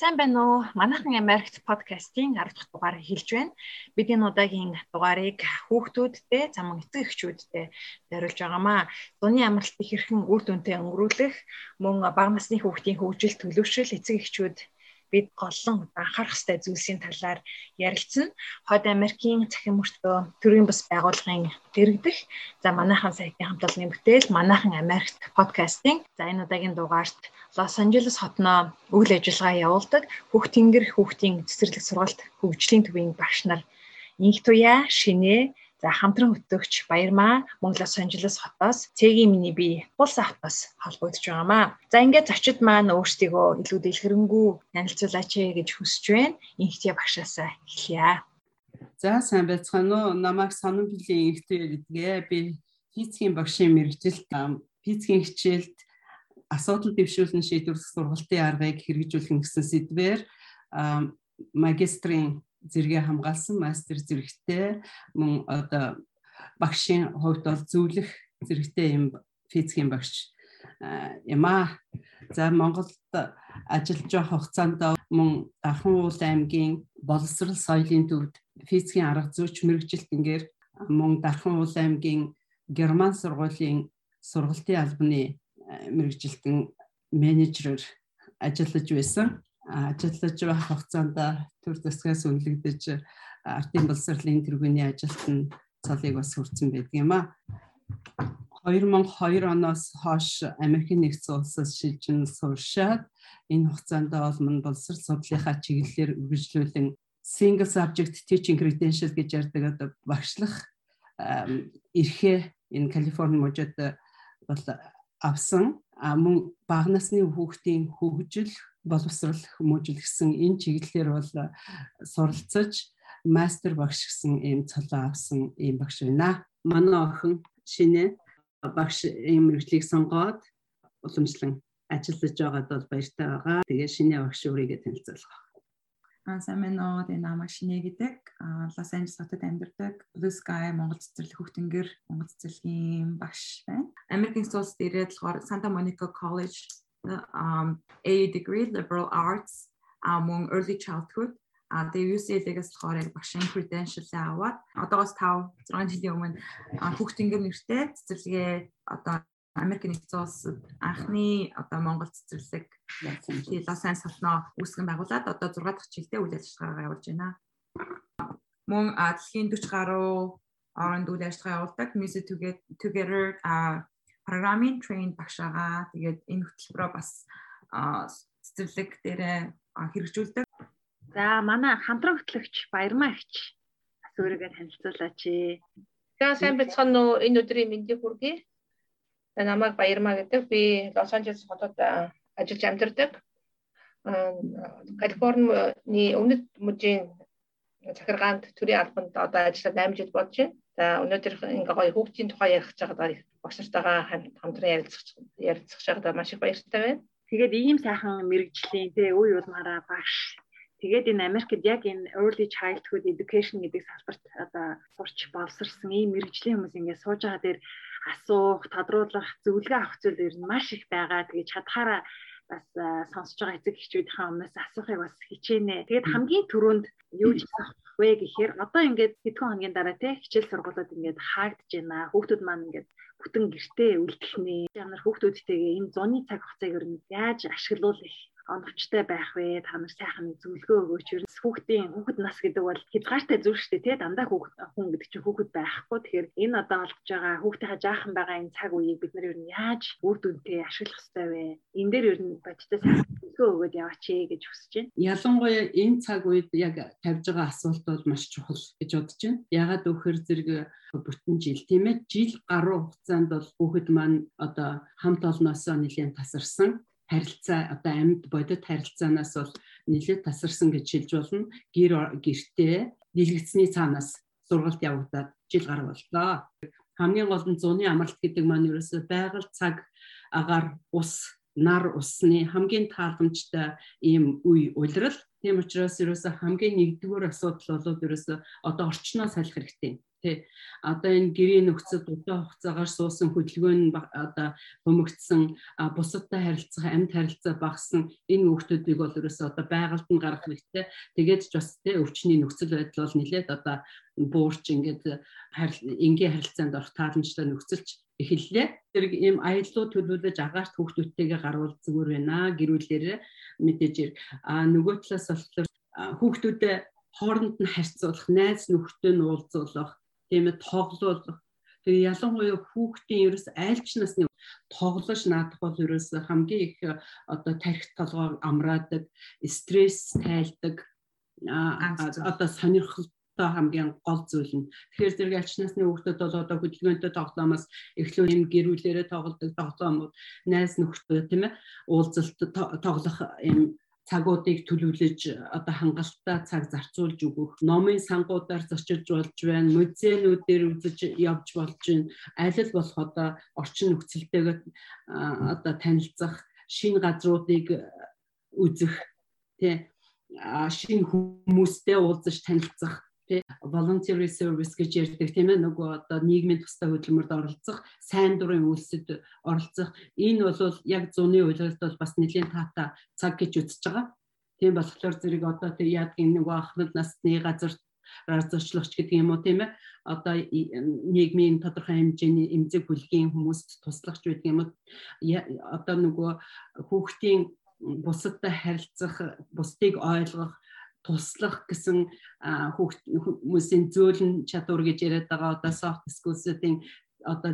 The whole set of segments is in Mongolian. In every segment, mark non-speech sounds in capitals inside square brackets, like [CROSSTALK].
сайн байна уу? Манайхан Америкт подкастын 10 дахь дугаарыг хэлж байна. Бид энэ удаагийн дугаарыг хүүхдүүдтэй, замун эцэг эхчүүдтэй зориулж байгаамаа. Дуны амралтыг хэрхэн үр дүнтэй өнгөрүүлэх, мөн бага насны хүүхдийн хөгжил төлөвшил эцэг эхчүүд бид голлон анхаарах ёстой зүйлсийн талаар ярилцсан. Хойд Америкийн цахим мөртөө төрийн бас байгууллагын дэрэгдэх. За манайхан сайтын хамт олонны бүтээл манайхан Америкт подкастинг за энэ удаагийн дугаарт Лос Анжелес хотноо үйл ажиллагаа явуулдаг Хөх Тэнгэр хүүхдийн цэцэрлэг сургалт хөгжлийн төвийн багш нар. Инх туяа шинэ За хамтран өтөгч Баярмаа мөн Лос Анжелес хотоос цэгийн миний би Улс автоос холбогдож байгаамаа. За ингээд зочид маань өөрсдийгөө илүү дэлгэрэнгүй танилцуулаач ээ гэж хүсэж байна. Инхтээ багшаасаа эхлэе. За сайн байцгаана уу? Намайг сонон билийн инхтээ гэдгээ. Би физикийн багшийн мэрэгжилт физикийн хичээлд асуудал дэвшүүлэн шийдвэрлэх сургалтын аргыг хэрэгжүүлэх гэсэн сэдвээр магистрийн зэрэгээ хамгаалсан мастер зэрэгтэй мөн одоо багшийн хувьд бол зөвлөх зэрэгтэй юм физикийн багш яма за Монголд ажиллаж байх хугацаанд мөн Дархан уул аймгийн боловсрал соёлын төвд физикийн арга зүйч мэрэгжилтэнгээр мөн Дархан уул аймгийн герман сургуулийн сургалтын албаны мэрэгжилтэн менежерээр ажиллаж байсан ажиллаж байх хугацаанд төр засгаас үнэлэгдэж ардын боловсролын тэргүүний ажилд нь цалыг бас хүртсэн байдаг юм а. 2002 оноос хойш Америкийн нэгдсэн улсаас шилжин сууршаад энэ хугацаанд бол мөн боловсрол судлалынхаа чиглэлээр үргэлжлүүлэн single subject teaching credential гэж ярддаг одоо багшлах эрхээ энэ Калифорни мужид бол авсан мөн бага насны хүүхдийн хөгжил боловсрал хүмүүжил гэсэн энэ чиглэлээр бол э, суралцаж мастер багш гэсэн ийм цалаа авсан ийм багш байна. Манай охин шинэ багш ийм мэрэгчлийг сонгоод уламжлан ажиллаж байгаад бол баяртай байгаа. Тэгээ шинэ багш өөрийгөө танилцуулах. Аа сайн байна уу? Тэгээ намайг шинэ гэдэг. Аа Лос Анжелес хотод амьдардаг. Blue Sky Монгол цэцэрлэг хөгтөнгөр Монгол цэцэрлэгийн багш байна. Америкийн улсад ирээд болохоор Santa Monica College um, A degree liberal arts among early childhood а тэгээ UCL-ээс болохоор яг багшийн credential аваад одоогоос 5 6 жилийн өмнө хүүхдингэр нэртэй цэцэрлэгээ одоо Америк нэгдсэн улсад анхны одоо Монгол цэцэрлэг Лос Анжелес хотноо үүсгэн байгуулад одоо 6 дахь жилдээ үйл ажиллагаагаа явуулж байна. Мөн дэлхийн 40 гаруй оронд үйл ажиллагаа явуулдаг Music Together программын train багш байгаа. Тэгээд энэ хөтөлбөрөө бас цэцэрлэг дээрээ хэрэгжүүлдэг. За манай хамтран хөтлөгч Баярмаа ихч бас өөрийгөө танилцуулаач. За сайн бацхан уу энэ өдрийн мэндийг хүргэе. За намайг Баярмаа гэдэг. Би Лос Анжелес хотод ажиллаж амьдардаг. Калифорни өмнөд мужийн захиргаанд төрийн албанд одоо ажиллаад 8 жил болж байна. За өнөөдөр ингээ гоё хүүхдийн тухай ярих гэж байгаа багш нартайгаа хамтран ярилцах ярилцах шахаад маш их баяртай байна. Тэгээд ийм сайхан мэрэгжлийн тэ үе улмаараа багш Тэгээд энэ Америкт яг энэ early childhood education гэдэг салбарт одоо сурч боловсрсан ийм мэрэгжлийн хүмүүс ингээд сууж байгаа дээр асуух, тодруулах, зөвлөгөө авах зүйл ер нь маш их байгаа. Тэгээд чадхаараа бас сонсож байгаа эцэг эхчүүдийнхээ өмнөөс асуухыг бас хичээнэ. Тэгээд хамгийн түрүүнд юу ч асах вэ гэхээр одоо ингээд хэдхэн хоногийн дараа те хичээл сургуулиуд ингээд хаагдж байна. Хүүхдүүд маань ингээд бүтэн гэртээ үлдэлнэ. Ямар хүүхдүүдтэйгээ энэ зуны цаг хугацааг ер нь яаж ашиглуулах оновчтой байх вэ? Та нар сайхан зөвлөгөө өгөөч. Ер нь хүүхдийн хүүхэд нас гэдэг бол хязгаартай зүйл шүү дээ, тий? Дандаа хүүхэд хүн гэдэг чинь хүүхэд байхгүй. Тэгэхээр энэ одоо олж байгаа хүүхдийнхаа жаахан байгаа энэ цаг үеийг бид нар ер нь яаж үр дүнтэй ашиглах ёстой вэ? Энэ дээр ер нь бодиттой сайхан зөвлөгөө өгөөд яваач ээ гэж хүсэж байна. Ялангуяа энэ цаг үед яг тавьж байгаа асуулт бол маш чухал гэж бодож байна. Ягаад гэвэл зэрэг бүтэн жил тийм ээ жил гаруй хугацаанд бол хүүхэд маань одоо хамт олноосоо нэлээд тасарсан харилцаа одоо амьд бодит харилцаанаас бол нэлээд тасарсан гэж хэлж болно. Гэр гэртээ нийлэгдсэний цаанаас сургалт явагдаад жил гаруй боллоо. Хамгийн гол нь зуны амралт гэдэг маань ерөөсөө байгаль цаг агаар ус нар усны хамгийн тааламжтай ийм үе улирал. Тийм учраас ерөөсө хамгийн нэгдүгээр асуудал бол ерөөсө одоо орчноо салах хэрэгтэй тий одоо энэ гэрийн нөхцөд удаан хугацаагаар суусан хөдөлгөөн нь одоо бөмөгдсөн бусадтай харилцах амьд харилцаа багассан энэ хүүхдүүдийг бол ерөөсөө одоо байгальд нь гаргах хэрэгтэй тэгээд ч бас тий өвчний нөхцөл байдал бол нэлээд одоо буурч ингээд энгийн харилцаанд орох тааламжтай нөхцөлч эхэллээ. Тэр ийм аяллуу төлөвлөж агаарт хүүхдүүдтэйгээ гарвал зүгээр байна. Гэрүүлээрээ мэдээж а нөгөө талаас болохоор хүүхдүүдэд хооронд нь харьцуулах, найз нөхдөд нь уулзуулах, тийм ээ тоглоулах. Тэгээ ялангуяа хүүхдийн ерөөс айлч насны тоглож наадах бол ерөөс хамгийн их одоо тарих толгоор амраадаг, стресс тайлдаг одоо сонирхолтой хамгийн гол зүйл нь. Тэгэхээр зэрэг альч насны хүүхдүүд бол одоо хөдөлгөөнтэй тоглоомоос эхлүү юм гэрүүлээрээ тоглодог тоглоомууд найз нөхдөд тийм ээ уулзалт тоглох юм цагуудыг төлөвлөж одоо хангалттай цаг зарцуулж өгөх, номын сангуудаар зочилж болж байна, музейнүүдээр үзэж явж болж байна. Аль л болох одоо орчин нөхцөлтэйгээ одоо танилцах, шинэ газруудыг үзэх, тий шинэ хүмүүстэй уулзаж танилцах тий voluntary service гэж ярьдаг тийм ээ. Нөгөө одоо нийгмийн тустай хөдөлмөрд оролцох сайн дурын үйлсэд оролцох. Энэ бол яг зуны үйлрэлд бол бас нэлийн таата цаг гэж үзэж байгаа. Тийм болохоор зэрэг одоо тэр яадгийн нөгөө ахнад насны газар зорчлогч гэдэг юм уу тийм ээ. Одоо нийгмийн тодорхой хэмжээний эмзэг бүлгийн хүмүүст туслахч байдаг юм уу? Одоо нөгөө хүүхдийн бусадтай харилцах бусдыг ойлгох туслах гэсэн хүмүүсийн зөөлөн чадвар гэж яриад байгаа одоо soft skills-ийн одоо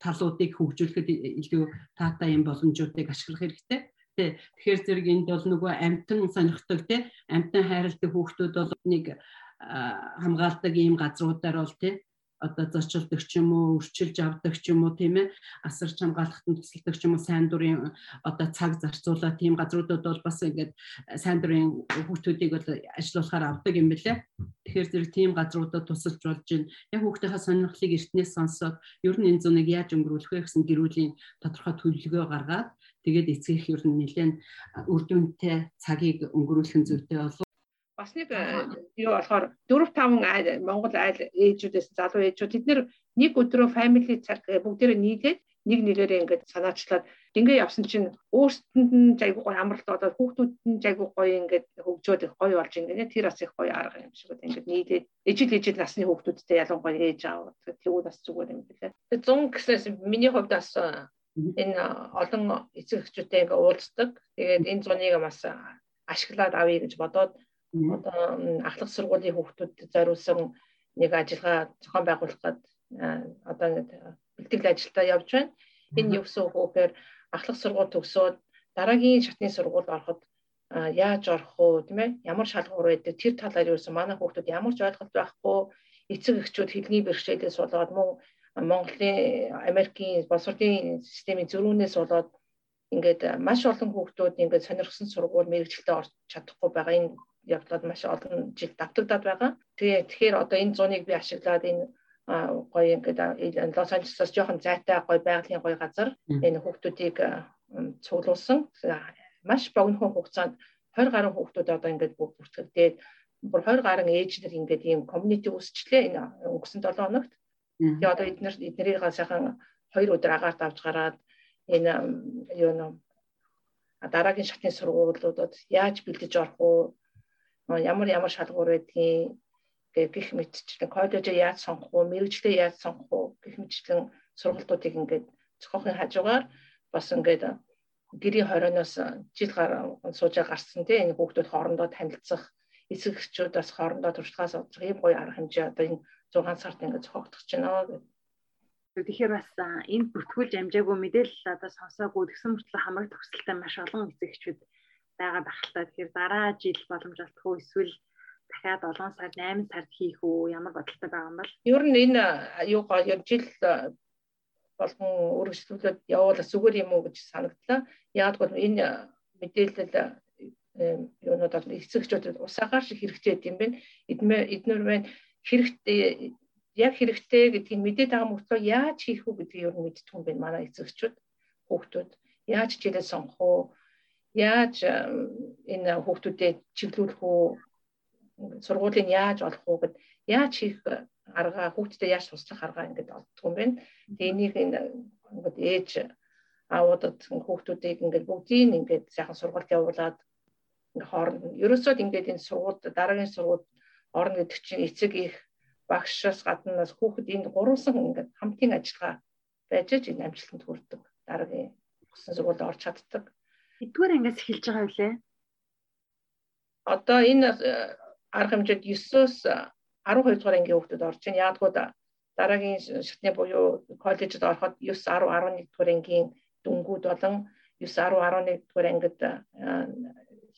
талуудыг хөгжүүлэхэд илүү таатай юм боломжуудыг ашиглах хэрэгтэй. Тэгэхээр зэрэг энд бол нөгөө амтан сонирхдаг тий амтан хайрладаг хүүхдүүд бол нэг хамгаалдаг ийм газруудаар бол тий одоо зочилдог ч юм уу, өрчилж авдаг ч юм уу тийм ээ, асарч хамгаалахад нь тусалдаг ч юм уу, сайн дурын одоо цаг зарцуулаад тийм газруудад бол бас ингээд сайн дурын хүүхдүүдийг бол ажилуулахаар авдаг юм бэлээ. Тэгэхээр зэрэг тийм газруудад тусалж болж байна. Яг хүүхдийнхээ сонирхлыг эртнээс сонсоод ер нь энэ зуныг яаж өнгөрүүлэх вэ гэсэн гэрүүлийн тодорхой төлөвлөгөө гаргаад тэгээд эцгийнх ер нь нэлээд үр дүнтэй цагийг өнгөрүүлэх зүйтэй болов бас нэг э, юу болохоор 4 5 айл Монгол айл ээжүүдээс залуу ээжүүд тэд нэг өдрөө family цаг э, бүгдээрээ нийлээд нэг нэгээрээ ингээд санаачлаад ингээ явсан чинь өөрсдөнд нь жайгүй гоё амралт болоод хүүхдүүд нь жайгүй гоё ингээд хөгжөөд их гоё болж ингээ тэр бас их гоё арга юм шиг ингээд нийлээд ижил ижил насны хүүхдүүдтэй ялангуяа ээж аав тэгвэл бас зүгээр юм билээ. Тэгээ 100 гэснээс миний хувьд бас э, энэ олон эцэг эхчүүдтэй ингээ уулздаг. Тэгээд энэ зуныг бас ашиглаад авъя гэж бодоод одоо ахлах сургуулийн хүүхдүүдэд зориулсан нэг ажиллагаа зохион байгуулахад одоо бэлтгэл ажилдаа явж байна. Энэ юу гэсэн үг вэ гэхээр ахлах сургууль төгсөөд дараагийн шатны сургуульд ороход яаж орох уу тийм ээ? Ямар шалгуур байдаг тэр талаар юусэн манай хүүхдүүд ямар ч ойлголт байхгүй эцэг эхчүүд хэлний бэрхшээлээс болоод мөн Монголын Америкийн боловсролын системийн зөрүүнээс болоод ингээд маш олон хүүхдүүд ингээд сонирхсан сургууль мэрэгчлээ орч чадахгүй байгаа. Энэ явдлууд маш олон жил давтагдаад байгаа. Тэгээ тэгэхээр одоо энэ зуныг би ашиглаад энэ гоё ингээд Лос Анжелесоос жоохон зайтай гоё байгалийн гоё газар энэ хүүхдүүдийг цуглуулсан. Маш богино хугацаанд 20 гаруй хүүхдүүд одоо ингээд бүртгэгдээд бүр 20 гаруй ээж нар ингээд ийм community үүсчлээ энэ өнгөрсөн 7 хоногт. Тэгээ одоо эдгээр эднэрийг сайхан 2 өдөр агаарт авч гараад энэ юу нэ дараагийн шатны сургуулиудад яаж бэлдэж орох уу ямар ямар шалгуур байдгийг гэх мэтчлэн коллежоо яаж сонгох уу, мэрэгчлээ яаж сонгох уу гэх мэтчлэн сургалтуудыг ингээд зохиохын хажуугаар бас ингээд гэрийн хорооноос жил суужаа гарсан тийм энэ хүүхдүүд хоорондоо танилцах эцэг эхчүүд бас хоорондоо туршлагаас олж ийм гоё арга хэмжээ одоо энэ 6 сард ингээд зохиогдох гэж байна гэдэг. Тэгэхээр бас энэ бүртгүүлж амжаагүй мэдээлэл одоо сонсоогүй тэгсэн мөртлөө хамаг төгсөлтэй маш олон эцэгчүүд байгаад ахaltaа тэгэхээр дараа жил боломж олдох эсвэл дахиад 7 сар 8 сард хийх үү ямар бодолтой байгаа юм бол ер нь энэ юу гоо жил болгон үргэлжлүүлээд явуулах зүгээр юм уу гэж санагдлаа. Яг бол энэ мэдээлэл юунууд бол эцэгчүүд усаагаар шиг хэрэгтэй юм байна. Эднэр байна хэрэгтэй яг хэрэгтэй гэдгийг мэдээд байгаа мөртлөө яаж хийх үү гэдгийг ер нь мэддэг юм байна манай эцэгчүүд хүүхдүүд яаж хичээлээ сонгох уу? Яаж энэ хүүхдүүдэд чиглүүлэх үү? Сургуулийн яаж олох уу гэд яаж хийх арга хүүхдэд яаж туслах арга ингээд олддог юм байна. Тэгээ энийг ингээд ээж аавуудад хүүхдүүдийг ингээд бүгдийг ингээд сайхан сургалт явуулаад ингээд хооронд ерөөсөө ингээд энэ сургууль дараагийн сургууль орно гэдэг чинь эцэг их багшаас гаднаас хүүхэд энэ гурван ингээд хамтын ажиллагаа байж энэ амжилтанд хүрдэг. Дараагийн усан сургуульд орж чаддаг. Эдгээр ангиас эхэлж байгаа үлээ. Одоо энэ э, арга хэмжээнд 9-оос 12 дугаар ангийн хүүхдүүд орж байна. Яаггүй дараагийн шатны буюу коллежид ороход 9 10 11 дугаар ангийн дүнгууд болон 9 10 11 дугаар ангид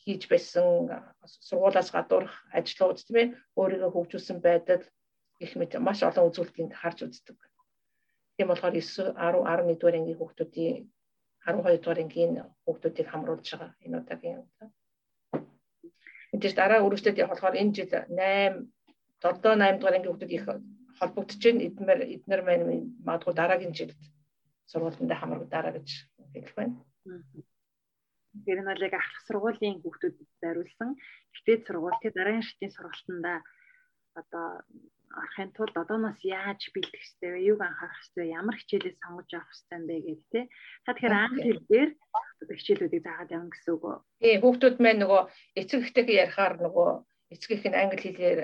хийж байсан сургуулаас гадуурх ажлууд тийм ээ өөрийгөө хөгжүүлсэн байдал их мэт маш олон үзүүлэлтийг харж үздэг. Тийм болохоор 9 10 11 дугаар ангийн хүүхдүүдийн 12 дугаар ангийн хүүхдүүдийг хамруулж байгаа энэ удаагийн юм. Энд дараа үргэлжлээд явах болохоор энэ жил 8 7 8 дугаар ангийн хүүхдүүд их холбогдож байна. Эднэр эднэр маань магадгүй дараагийн жилд сургуульд хамрагдаараа гэж хэлэх байна. Тэр нь бол яг ахлах сургуулийн хүүхдүүдэд зориулсан ихтэй сургууль тий дараагийн шатны сургалтанда одоо арахын тулд одооноос яаж бэлдэх ёстой вэ? Юуг анхаарах ёстой вэ? Ямар хичээлээ сонгож авах юм бэ гэдэг тий. Та тэгэхээр англи хэлээр хичээлүүдийг заагаад явна гэсэн үг үү? Тий, хүүхдүүд маань нөгөө эцэг эхтэйгээ ярихаар нөгөө эцэг их нь англи хэлээр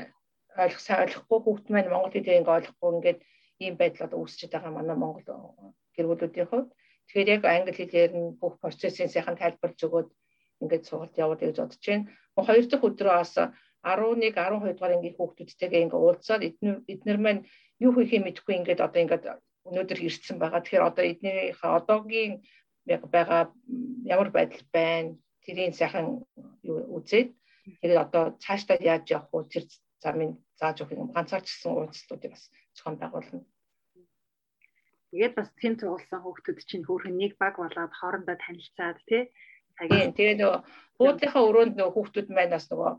ойлгох сайн ойлгохгүй хүүхд маань монгол хэлээр ингээ ойлгохгүй ингээд ийм байдал одоо үүсчихэд байгаа манай монгол гэр бүлүүдийн хувьд тэгэхээр яг англи хэлээр нь бүх процессын сайхан тайлбарлаж өгөөд ингээд сургалт явуулъя гэж бодож байна. Хоёр дахь өдрөө бас 11 12 дугаар ангийн хүүхдүүдтэйгээ ингээ уулзаад эднэр маань юу хийхээ мэдэхгүй ингээд одоо ингээд өнөөдөр ирсэн байгаа. Тэгэхээр одоо эднэрийнхээ одоогийн байгаа ямар байдал байна тэрийн сайхан үзээд тэгээд одоо цаашдаа яаж явах вэ тэр замыг зааж өгөх юм ганцаарчсан уулзалтуудыг бас зохион байгуулна. Тэгээд бас тэнд цугулсан хүүхдүүд чинь хөөрхөн нэг баг болоод хоорондоо танилцаад тий. Тэгээд тэгээд нөгөө буудлынхаа өрөөнд нөгөө хүүхдүүд маань бас нөгөө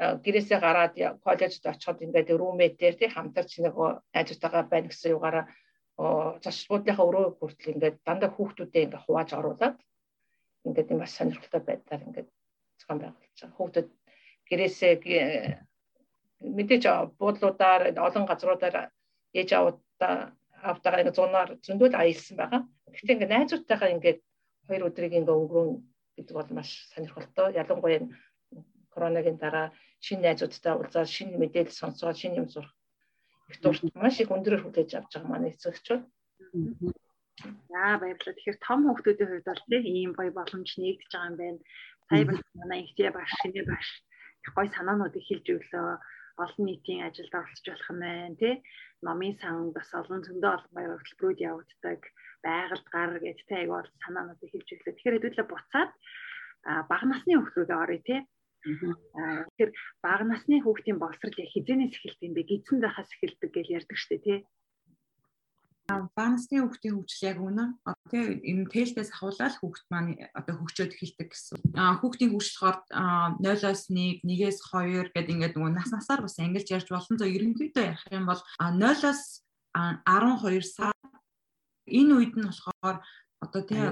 гэрээсээ гараад коллежид очиход ингээд рүүмэйтээр тий хамтарч нөгөө найзтайгаа байна гэсэн югаараа цааш буудлынхаа өрөө хүртэл ингээд дандаа хүүхдүүдээ ингээд хувааж оруулаад ингээд юм бас сонирхолтой байдлаар ингээд зохион байгуулж байгаа. Хүүхдүүд гэрээсээ мэдээж буудлуудаар олон газруудаар ээж аваудаа автагаа ингээ зунаар зөндөл аялсан байгаа. Гэхдээ ингээ найзуудтайгаа ингээ хоёр өдрийг ингээ өнгөрөн гэдэг бол маш сонирхолтой. Ялангуяа коронагийн дараа шинэ найзуудтай уулзаад шинэ мэдээлэл сонсоод шинэ юм сурах их дурт. Маш их өндөрөөр хүлээж авч байгаа манай эцэгчүүд. За баярлалаа. Тэгэхээр том хүмүүсийн хувьд бол тийм ийм гоё боломж нэгдэж байгаа юм байна. Сая манай ихтэй багш, шинэ багш их гоё санаануудыг хэлж өглөө олон нийтийн ажилд оролцож болох юм байна тий. Номын сан бас олон зөндөө олон баяр хөтөлбөрүүд явагддаг байгальд гар аяг бол санаануудыг хэлж өглөө. Тэгэхээр хэдүүлээ буцаад бага насны хүүхдүүд орё тий Тэгэхээр бага насны хүүхдийн боловсрол яг хизэнээс эхэлдэг юм бэ? Гидсэн захаас эхэлдэг гэж ярьдаг штэ тий баансны хүүхдийн хөгжил яг үнэ. Тэгээ энэ тэлтээс ахуулаад хүүхд маань одоо хөгжөөд эхэлдэг гэсэн. Аа хүүхдийн хөгжил болохоор 0-оос 1, 1-ээс 2 гэдэг ингээд нөгөө нас насаар бас ангилж ярьж болно. За ерөнхийдөө ярих юм бол 0-оос 12 сар энэ үед нь болохоор одоо тий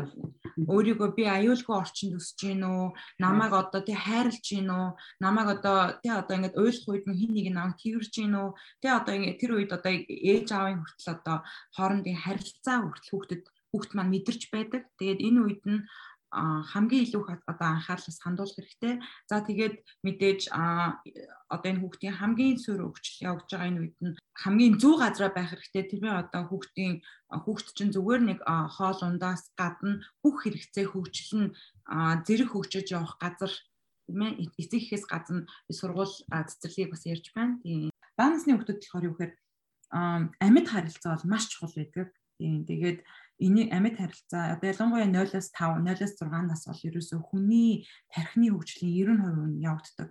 өөрийгөө би аюулгүй орчинд өсөж гин үү? Намайг одоо тий хайрлж гин үү? Намайг одоо тий одоо ингээд ойлгох үед хин нэг намайг тэрж гин үү? Тий одоо ингээд тэр үед одоо ээж аавын хүртэл одоо хоорондын харилцаа хүртэл хүүхдэд хүүхд маань мэдэрч байдаг. Тэгээд энэ үед нь хамгийн илүү одоо анхаарлаас хандуулах хэрэгтэй. За тэгээд мэдээж одоо энэ хүүхдийн хамгийн суур өвчл явж байгаа энэ үед нь хамгийн зөв газараа байх хэрэгтэй. Тэр одоо хүүхдийн хүүхд чинь зүгээр нэг хоол ундаас гадна бүх хэрэгцээ хөгжил нь зэрэг хөгжиж явах газар тийм ээ эцэг ихээс гадна сургууль цэцэрлэгийг бас ярьж байна. Тийм. Баанасны хүүхдүүд болохоор юу гэхээр амьд харилцаа бол маш чухал байдаг. Тийм. Тэгээд энэ амьд харилцаа одоо ялангуяа 0-аас 5, 0-аас 6 нас бол ерөөсөө хүний тархины хөгжлийн 90% нь явагддаг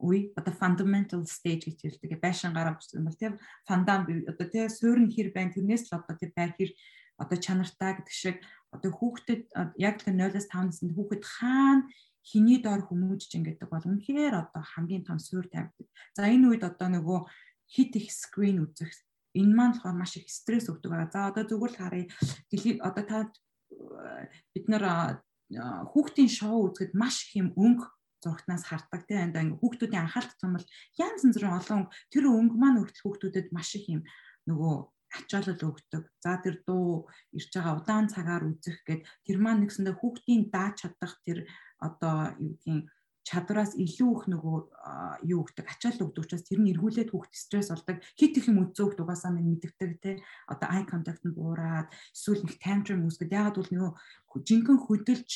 үе одоо fundamental stage гэж хэлдэг. Байшин гараа өгсөн бол тийм фандам одоо тийм суурь нь хэр байна тэрнээс л одоо тийм байр хэр одоо чанартай гэдэг шиг одоо хүүхдэд яг тэр 0-аас 5 наснд хүүхэд хаана хиний дор хүмүүжж ингээд бол үнэхээр одоо хамгийн том суурь тавьдаг. За энэ үед одоо нөгөө хит их скрин үзэх энэ маань болохоор маш их стресс өгдөг байгаа. За одоо зүгээр л харъя. Одоо та бид нар хүүхдийн шоу үзэхэд маш их юм өнгө зурагтнаас хардаг тийм энэ хүүхдүүдийн анхаарал татсан бол янз бүрийн олон тэр өнгө маань хүртэл хүүхдүүдэд маш их юм нөгөө ачаалал өгдөг. За тэр дуу ирж байгаа удаан цагаар үзэх гээд тэр маань нэгсэндээ хүүхдийн дааж чадах тэр одоо юу гэдгийг чадвараас илүү их нөгөө юу гэдэг ачаал өгдөг учраас тэр нь эргүүлээд хүүхд стресс болдог. Хит их юм үзөөгд угаасаа минь мэддэг те. Одоо eye contact нь буураад эсвэл нэг tantrum үүсгэж ягаад бол нөгөө жинхэнэ хөдөлж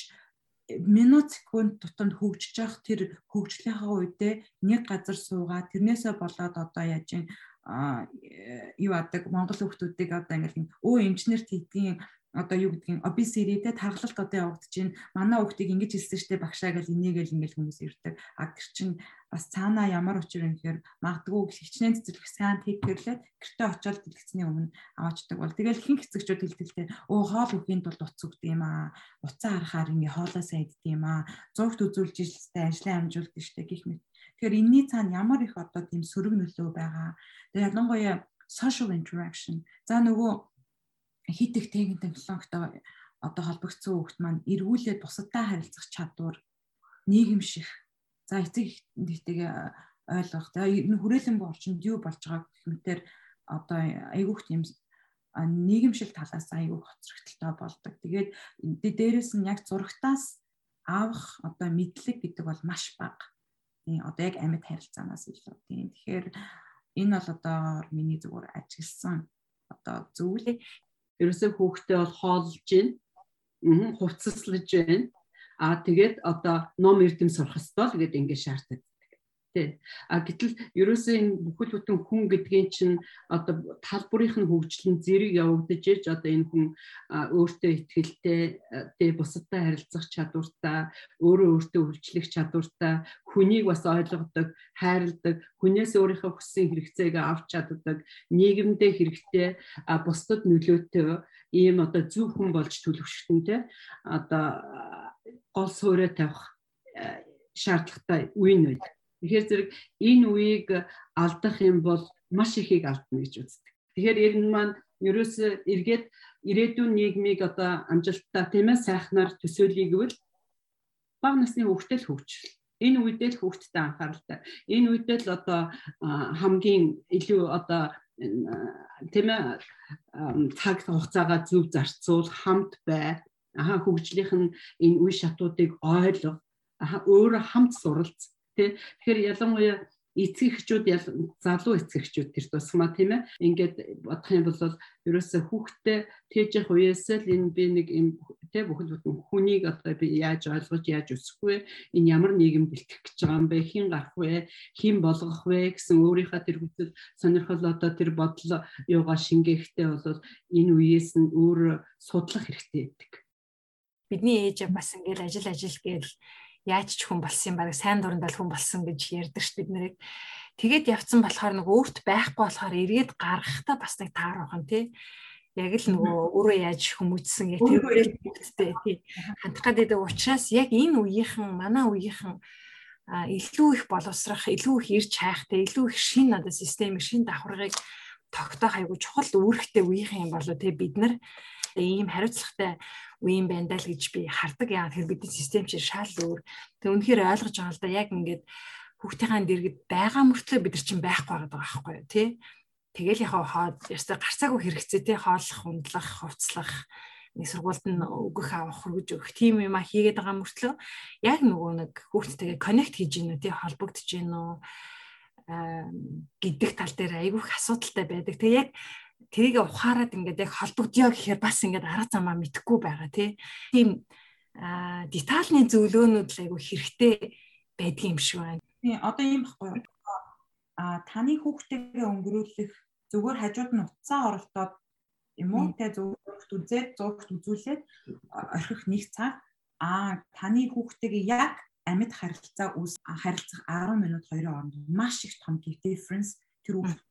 минут секунд тутамд хөгжиж явах тэр хөгжлийнхаа үедээ нэг газар суугаад тэрнээсээ болоод одоо яаж ин юу адаг монгол хүмүүсийг одоо ингээл өө инженерт хийдгийн одоо юу гэдгийг те тархалт одоо явагдаж байна. Манай хүүхдийг ингэж хэлсэн штэ багшаа гэл энийгэл ингээл хүмүүс ирдэг. А тэр чин бас цаанаа ямар учир юм гэхээр магадгүй хичнээн цэцэрлэх сайн тэгтэрлээд гэртээ очиод дэлгэцний өмнө аваачдаг бол тэгэл хин хэцэгчүүд хэлдэлтэй өө хоол үхийн тулд утас өгдөг юм аа. Уцаа харахаар ингээ хоолоо сайддаг юм аа. Зургт үзүүлж ижлтэй ажлаа амжуулдаг штэ гих мэт. Тэгэхээр энэний цаана ямар их одоо тийм сөрөг нөлөө байгаа. Тэгээ ялангуяа social interaction. За нөгөө хит их техник технологитой одоо холбогдсон хүүхд маань эргүүлээд бусадтай харилцах чадвар нийгэмших за эцэг нэгтэйгээ ойлгох тэгээ хүрээлэнгүй орчинд юу болж байгааг гэмтэр одоо айгүйх тийм нийгэмшил талаас айгүй хоцрогдолтой болдог. Тэгээд дээрэс нь яг зурагтаас авах одоо мэдлэг гэдэг бол маш бага. Тийм одоо яг амьд харилцаанаас илүү. Тийм тэгэхээр энэ бол одоо миний зүгээр ажигласан одоо зүйл ерөөсөө хүүхдээ бол хоолж гин хувцаслаж байна. Аа тэгээд одоо ном эрдэм сурах ёстой л гэдэг ингэ шаарддаг. Тэ. А гэтэл ерөөсөө энэ бүхэл бүтэн хүн гэдгийн чинь одоо тал бүрийнх нь хөгжлөн зэрэг явагдаж ээж одоо энэ хүн өөртөө ихтгэлтэй тэ бусадтай харилцах чадвартай, өөрөө өөртөө хөгжлөх чадвартай, хүнийг бас ойлгодог, хайрладаг, хүнээс өөрийнхөө хүссэн хэрэгцээг авч чаддаг, нийгэмдээ хэрэгтэй, бусдад нөлөөтэй ийм одоо зөв хүн болж төлөвшөлтөнтэй одоо гол суурэ тавих шаардлагатай үе нь байдаг. Тэгэхээр зэрэг энэ үеийг алдах юм бол маш ихийг алдна гэж үздэг. Тэгэхээр энэ маань ерөөсөө эргээд ирээдүйн нийгмийг одоо амжилттай тийм ээ сайхнаар төсөөлье гэвэл бага насны хүүхдэд л хөгжил. Энэ үедээ л хүүхдэд анхааралтай. Энэ үедээ л одоо хамгийн илүү одоо тийм ээ цаг хугацаагаа зөв зарцуул хамт бай. Аха хөгжлийнх нь энэ үе шатуудыг ойлгох. Аха өөрөө хамт суралц тий. Тэгэхээр ялангуяа эцэг эхчүүд залуу эцэг эхчүүд тэр тусмаа тийм ээ. Ингээд бодох юм бол ерөөсөө хүүхдтэй тээж явах үеэс л энэ би нэг юм тий бүхэл бүтэн хүнийг одоо би яаж ойлгож яаж өсөх вэ энэ ямар нийгэм бэлтгэх гэж байгаа юм бэ? Хин гарах вэ? Хин болгох вэ гэсэн өөрийнхөө тэр хүсэл сонирхол одоо тэр бодол юугаа шингээхтэй бол энэ үеэс нь өөр судлах хэрэгтэй байдаг бидний ээж бас ингээл ажил ажил гээл яаж ч хүн болсон юм баг сайн дурандал хүн болсон гэж ярьдаг ш бид нарыг тэгээд явцсан болохоор нэг өөрт байхгүй болохоор эргээд гаргахтаа бас нэг таар байгаа юм тий. Яг л нөгөө өөрөө яаж хүмүүжсэн гэх тэрүүгээр бүгдтэй тий. Хандах гэдэг учраас яг энэ үеийнхэн манай үеийнхэн илүү их боловсрах, илүү их ирж хайхтай, илүү их шин одоо систем, шин давхаргыг тогтоох айгу чухал үүрэгтэй үеийнхэн юм болоо те бид нар ийм хариуцлагатай үе юм байна даа л гэж би хардаг. Яа тэгэхээр бидний систем чинь шал өөр. Тэг үнэхээр ойлгож байгаа л да яг ингээд хүүхдийнхаа дэргэд байгаа мөртлөө бид нар чинь байхгүй байгаа байхгүй юу тий. Тэгэл яхаа хоод ястаа гарцаагүй хэрэгцээ тий хооллох, ундлах, хувцлах нэг сургуульд нь өгөх авах хөргөж өгөх тийм юм а хийгээд байгаа мөртлөө яг нөгөө нэг хүүхдтэйгээ коннект хийж гинэ тий холбогдож гинэ гэдэг тал дээр айгүйх асуудалтай байдаг. Тэгээ яг тэрийг ухаарад ингээд яг холбогдё гэхээр бас ингээд арга замаа мэдхгүй байгаа тийм детальны зөвлөөнүүд л айгүй хэрэгтэй байдгийн юм шиг байна. Тийм одоо юм баггүй. А таны хүүхдтэйгээ өнгөрүүлэх зүгээр хажууд нь утсаа оролдоод юм уу? Те зургт үзээд зургт үзүүлээд орхих нэг цаг. А таны хүүхдтэйгээ яг амьд харилцаа үс харилцах 10 минут 2 хооронд маш их том difference. Тэр хүүхд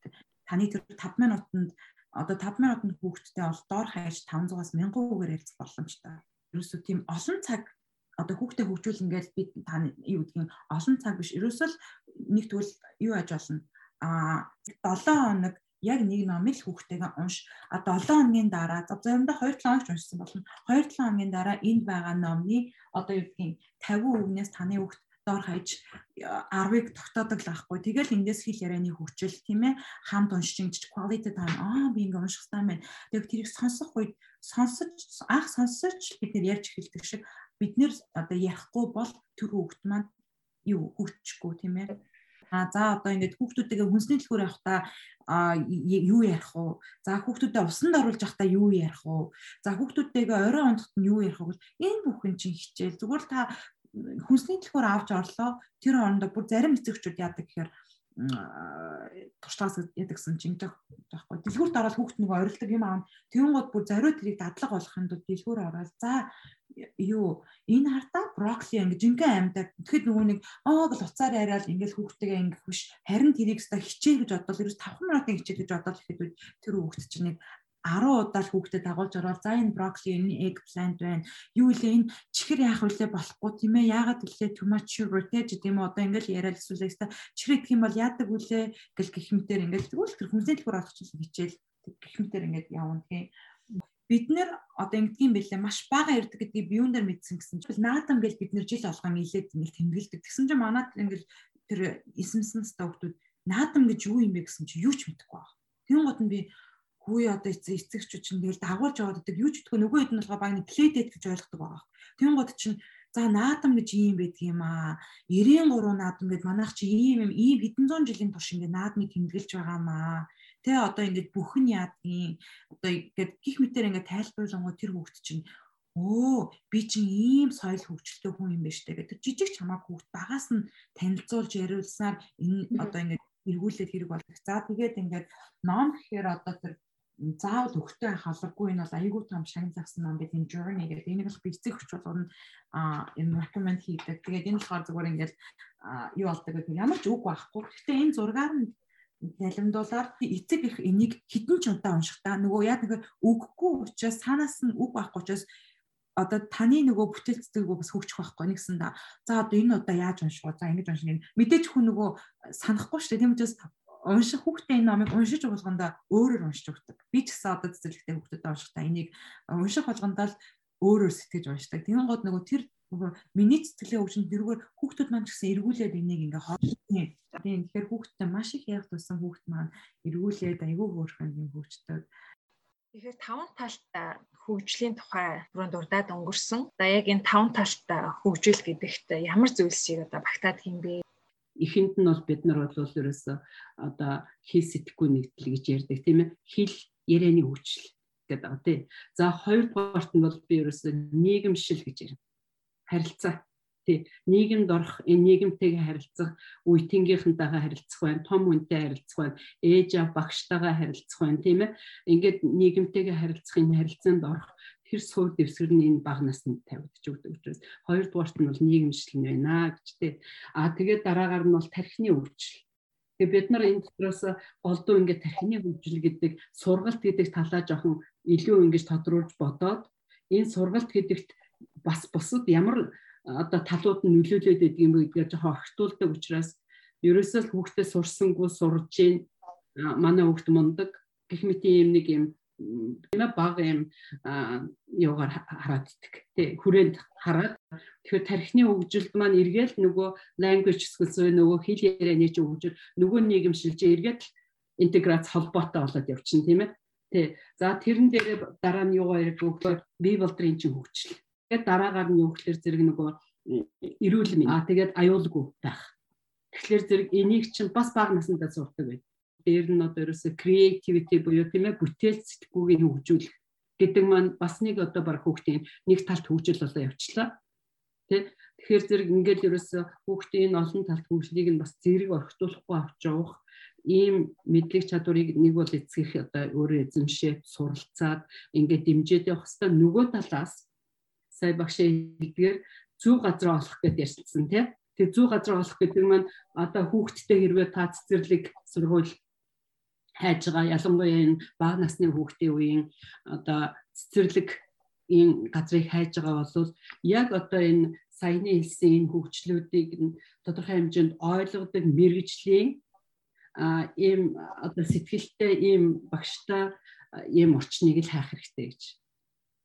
таны тэр 5 минутанд одоо 5 минутанд хүүхдтэй бол доор хаяж 500-аас 1000 үгээр ярилцах боломжтой. Ерөөсөө тийм олон цаг одоо хүүхдээ хөгжүүл ингээд би та юу гэдгийг олон цаг биш. Ерөөсөө нэг тэгвэл юу аж болно. А 7 хоног яг нэг номыг хүүхдтэйгээ унш. А 7 хоногийн дараа заримдаа 2 7 хоног уншсан болно. 2 7 хоногийн дараа энд байгаа номны одоо юу гэдгийг 50 үгнээс таны хүүхд доор хаяж 10-ыг тогтоодог л байхгүй. Тэгэл эндээс хэл ярианы хүчил тийм ээ хамт уншиж quality time аа би ингэ унших таа мэн. Тэг тэрийг сонсох үед сонсож анх сонсож бид нэр ярьж эхэлдэг шиг бид нэр одоо ярихгүй бол тэр хүүхд маань юу хүчгүй тийм ээ. А за одоо ингээд хүүхдүүдтэйгээ хүнсний төлхөөр явахдаа юу ярих уу? За хүүхдүүдэд усанд оруулж явахдаа юу ярих уу? За хүүхдүүдтэйгээ орой ондоход нь юу ярих уу? Энэ бүхэн чинь хичээл. Зүгээр та хүнсний төлхөөр авч орлоо. Тэр орондоо бүр зарим эцэгчүүд яадаг гэхээр туршлагаас ядагсан чинь таахгүй. Дэлгүүрт ороод хүүхд нэг орилдог юм аа. Тэнгууд бүр зориуд тэрийг дадлага болохын тулд дэлгүүр ороод за юу энэ хартаа брокколи ингэ жинхэнэ амьдаа тэгэхэд нөгөө нэг аа гэл уцаар яриад ингээл хүүхдтэйгээ ингэх биш харин тэрийг өстой хичээл гэж бодвол ерөөс 5 минутын хичээл гэж бодоод ихэд тэр хүүхд чинь нэг 10 удаа л хүүхдэд дагуулж ороод за энэ брокколи энэ eggplant байна. Юу илээ энэ чихэр яах вүлээ болохгүй. Тийм ээ. Яагаад вүлээ too much те гэдэг юм одоо ингээл яриад эсвэл өстой чихэр идэх юм бол яадаг вүлээ гэл гихмтэр ингээл тэгвэл тэр хүнсний төлхөр олохчихсан хичээл. Гихмтэр ингээд явна тийм бид нэр одоо ингэдгийм бэлээ маш бага ярддаг гэдгийг биюун дээр мэдсэн гэсэн чинь наадам гэж бид нэр жил болгон илээд ингээл тэмдэглэдэг. Тэгсэн чинь манад ингээл тэр эсэмсэн стогтууд наадам гэж юу юм бэ? гэсэн чинь юу ч мэдэхгүй байна. Гот нь би хүү одоо эцэгчүүд чинь тэгэл дагуулж яваад байдаг юу ч гэдэггүй нөгөө хэд нь болохоор баг нэг плейдэт гэж ойлгодог байгаа. Тэгэн гот чинь за наадам гэж ийм байдаг юм аа. 93 наадам гэд манайх чи ийм юм ийм хэдэн зуун жилийн турш ингээ наадмыг тэмдэглэж байгаа маа. Тэ одоо ингээд бүх нь яадгийн одоо ингээд гих мэтэр ингээд тайлбарлангууд тэр хүүхд чинь өө би чинь ийм соёл хөгжилтэй хүн юм байна штэ гэдэг жижиг чамаа хүүхд багаас нь танилцуулж яриулсаар энэ одоо ингээд эргүүлээд хэрэг болдог. За тэгээд ингээд ном гэхээр одоо тэр заавал өгтөө халахгүй энэ бол айгүй том шагн загсан ном бид энэ journey гэдэг энийг бол бицэг хүч болгоно а энэ recommend хийдэг. Тэгээд энэ болохоор зүгээр ингээд юу болдог гэх ямар ч үг байхгүй. Гэхдээ энэ зургаар нь налимдуулаад эцэг их энийг хідэн ч удаа уншихтаа нөгөө яа тэгэхээр үггүй учраас цаанаас нь үг байхгүй учраас одоо таны нөгөө бүтээл цэцэгөө бас хөгжих байхгүй нэгсэн да. За одоо энэ удаа яаж унших вэ? За ингэж унших юм. Мэдээж хүн нөгөө санахгүй шүү дээ. Тийм учраас унших хүүхдээ энэ номыг уншиж болгондоо өөрөөр уншиж өгдөг. Би ч гэсэн одоо цэцэрлэгтэй хүүхдэд уншихтаа энийг унших болгондоо л өөрөөр сэтгэж уншдаг. Тэгэн гот нөгөө тэр нөгөө миний сэтгэлийн өвчин тэргээр хүүхдүүд маань ч гэсэн эргүүлээд энийг ингээ хоолны. Тийм тэгэхээр хүүхдтэй маш их яг тусан хүүхд маань эргүүлээд айгүй хөөрхөн юм хөгждөг. Тэгэхээр таван талтай хөгжлийн тухай бүрэн дурдаад өнгөрсөн. За яг энэ таван талтай хөгжил гэдэгт ямар зүйлсийг одоо багтаад юм бэ? Эхэнд нь бол бид нар бол ерөөсөө одоо хэл сэтгэхгүй нэгдэл гэж ярьдаг тийм ээ хэл ярианы хүчил гэдэг байгаа тий. За хоёрдугаарт нь бол би ерөөсөө нийгэмшил гэж ярина. Харилцаа тий нийгэмд орох энэ нийгэмтэйгээ харилцах үеийнхэнтэйгээ харилцах байна том хүнтэй харилцах байна ээж аав багштайгаа харилцах байна тийм ээ ингээд нийгэмтэйгээ харилцах энэ харилцаанд орох тэр суур дэвсгэр нь энэ бага наснд тавигдж өгдөг учраас хоёрдугаарт нь бол нийгэмшил нь байна гэж тий. А тэгээд дараагаар нь бол тархины өвчл. Тэгээ бид нар энэ дотроос голдуу ингээд тархины хөгжил гэдэг сургалт гэдэг талаа жоохон илүү ингэж тодруулж бодоод энэ сургалт гэдэгт бас бусад ямар одоо талууд нь нөлөөлөд байдаг юм бэ гэдгээр жоохон огтулдаг учраас ерөөсөө л хүүхдээ сурсангүй сурж гин манай хүүхд мундаг гэх мэт юм нэг юм нэ баг юм юугаар хараад идэх. Тий хүрээнд хараад. Тэгэхээр тархины хөгжилд маань эргээл нөгөө language skills нөгөө хэл ярианы чинь хөгжил нөгөө нийгэмшилж эргээд интеграц холбоотой болоод явчихна тийм ээ. Тий. За тэрэн дээр дараа нь юугаар ярих вэ би болдрын чинь хөгжил. Тэгээд дараагаар нь юу гэхээр зэрэг нөгөө эрүүл мэнд. Аа тэгээд аюулгүй байх. Тэгэхээр зэрэг энийг чинь бас бага насндаа сурдаг байх дээр нь одоо ерөөсө creativity буюу тийм ээ бүтээл сэтгүүгийг хөгжүүлэх гэдэг маань бас нэг одоо баг хүүхдийн нэг талт хөгжил болоо явчлаа. Тэ тэгэхээр зэрэг ингээд ерөөсө хүүхдийн олон талт хөгжлийг нь бас зэрэг орхитуулахгүй авч явах ийм мэдлэг чадварыг нэг бол эцгэх одоо өөрөө эзэмшээд суралцаад ингээд дэмжиж явах хэвээр нөгөө талаас сая багшаа хэлдгээр зөв газар олох гэдээ ярьсан тийм тэг зүү газар олох гэдэг нь одоо хүүхдтэй хэрвээ та цэцэрлэг сургууль хайж байгаа. Ялангуяа энэ бага насны хүүхдийн үеийн одоо цэцэрлэг ийм газрыг хайж байгаа бол яг одоо энэ саяны хэлсэн энэ хөгжлүүдийг тодорхой хэмжээнд ойлгодог мэрэгжлийн а ийм одоо сэтгэлтэй ийм багштай ийм орчныг л хайх хэрэгтэй гэж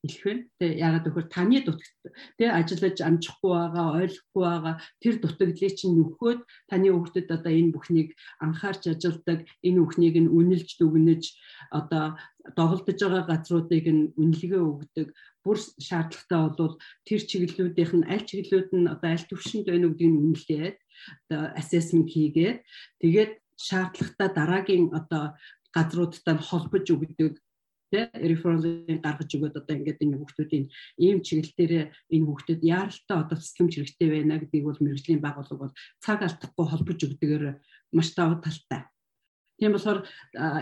хэлэх вэ. Тэгээ ягаад гэвэл таны дутагт тэгээ ажиллаж амжихгүй байгаа, ойлгохгүй байгаа тэр дутагдлыг чинь нөхөөд таны хүүхдэд одоо энэ бүхнийг анхаарч ажилдаг, энэ бүхнийг нь үнэлж дүгнэж одоо доголдож байгаа газруудыг нь үнэлгээ өгдөг. Бүр шаардлагатай бол тэр чиглэлүүдийнх нь аль чиглэлүүд нь одоо аль төвшөнд байна гэдгийг үнэлээд одоо assessment хийгээд тэгээд шаардлагатай дараагийн одоо газруудтай холбож өгдөг тий референсыг гаргаж өгөөд одоо ингээд энэ хүүхдүүдийн ийм чиглэлээрээ энэ хүүхдүүд яаралтай одоо цэцлэмж хэрэгтэй байна гэдгийг бол мэрэгжлийн баг бол цаг алдахгүй холбож өгдөгээр маш давуу талтай. Тийм болохоор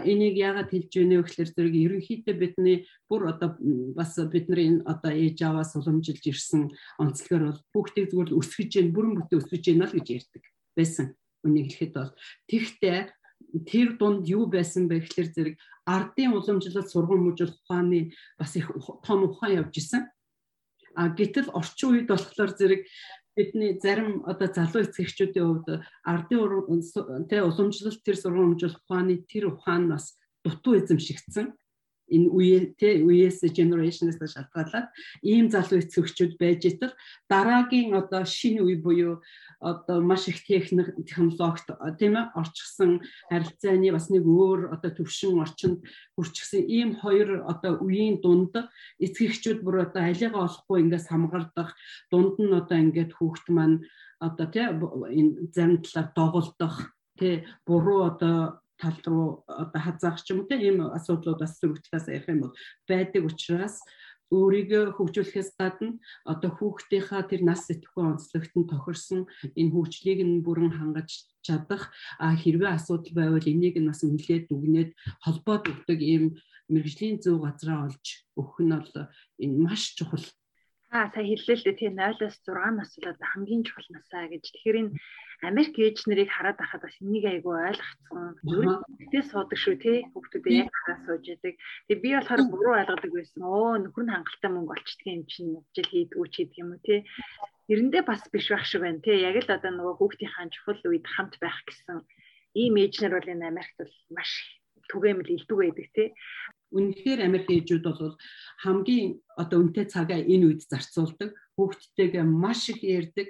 энийг яагаад хэлж байна вэ гэхээр зэрэг ерөнхийдөө бидний бүр одоо бас бидний энэ одоо ээж аваа суламжилж ирсэн онцлогоор бол бүгдийг зүгээр өсгөж гэн бүрэн бүтэн өсгөж гэнэ л гэж ярьдаг байсан. Үнийг хэлэхэд бол тэгтээ тэр дунд юу байсан бэ гэхээр зэрэг ардын уламжлалт сургууль мужил ухааны бас их том ухаан явж исэн. А гэтэл орчин үед болохоор зэрэг бидний зарим одоо залуу эцэгчүүдийн хувьд ардын тэ уламжлалт тэр сургууль мужил ухааны тэр ухаан бас дутуу эзэмшигдсэн энэ үе тэ үеэс generationээс шалтгаалаад ийм залуу эцэгчүүд байж итал дараагийн одоо шинэ үе буюу одоо маш их техник технологид тийм ээ орчихсон харилцааны бас нэг өөр одоо төвшин орчинд хүрчихсэн ийм хоёр одоо үеийн дунд эцэгчүүд бүр одоо алигаа олохгүй ингээс хамгаалдаг дунд нь одоо ингээд хүүхд маань одоо тийм энэ зарим талаар доголдох тий буруу одоо тал руу одоо хазаах ч юм уу тийм асуудлууд бас зүрхтлээс ярих юм бол байдаг учраас өөрийгөө хөгжүүлэхээс гадна одоо хүүхдийнхаа тэр нас сэтгэхүй онцлогт нь тохирсон энэ хөгжлийг нь бүрэн хангаж чадах хэрвээ асуудал байвал энийг нь бас нэлээд дүгнээд холбоод өгдөг ийм мэрэгжлийн зөв газраа олж өгөх нь бол энэ маш чухал Аа сая хэллээ л дээ тийм 0-оос 6 нас бол хамгийн чухал насаа гэж. Тэгэхээр энэ Америк ээж нарыг хараад байхад бас энийг айгүй ойлгоцсон. Өөртөө суудаг шүү тий. Хүүхдүүдээ яг хараа сууж яадаг. Тэгээ би болохоор буруу ойлгодог байсан. Оо нөхөр нь хангалттай мөнгө олчдөг юм чинь хөвжил хийдгүү ч гэдэг юм уу тий. Эрэндээ бас биш байх шиг байна тий. Яг л одоо нөгөө хүүхдийнхаа чухал үед хамт байх гэсэн ийм ээж нар бол энэ Америкт бол маш түгээмэл илдэг байдаг тий. Үнэхээр Америк ээжүүд бол хамгийн одоо үнэтэй цагаа энэ үед зарцуулдаг. Хүүхдтэйгээ маш их ярьдаг.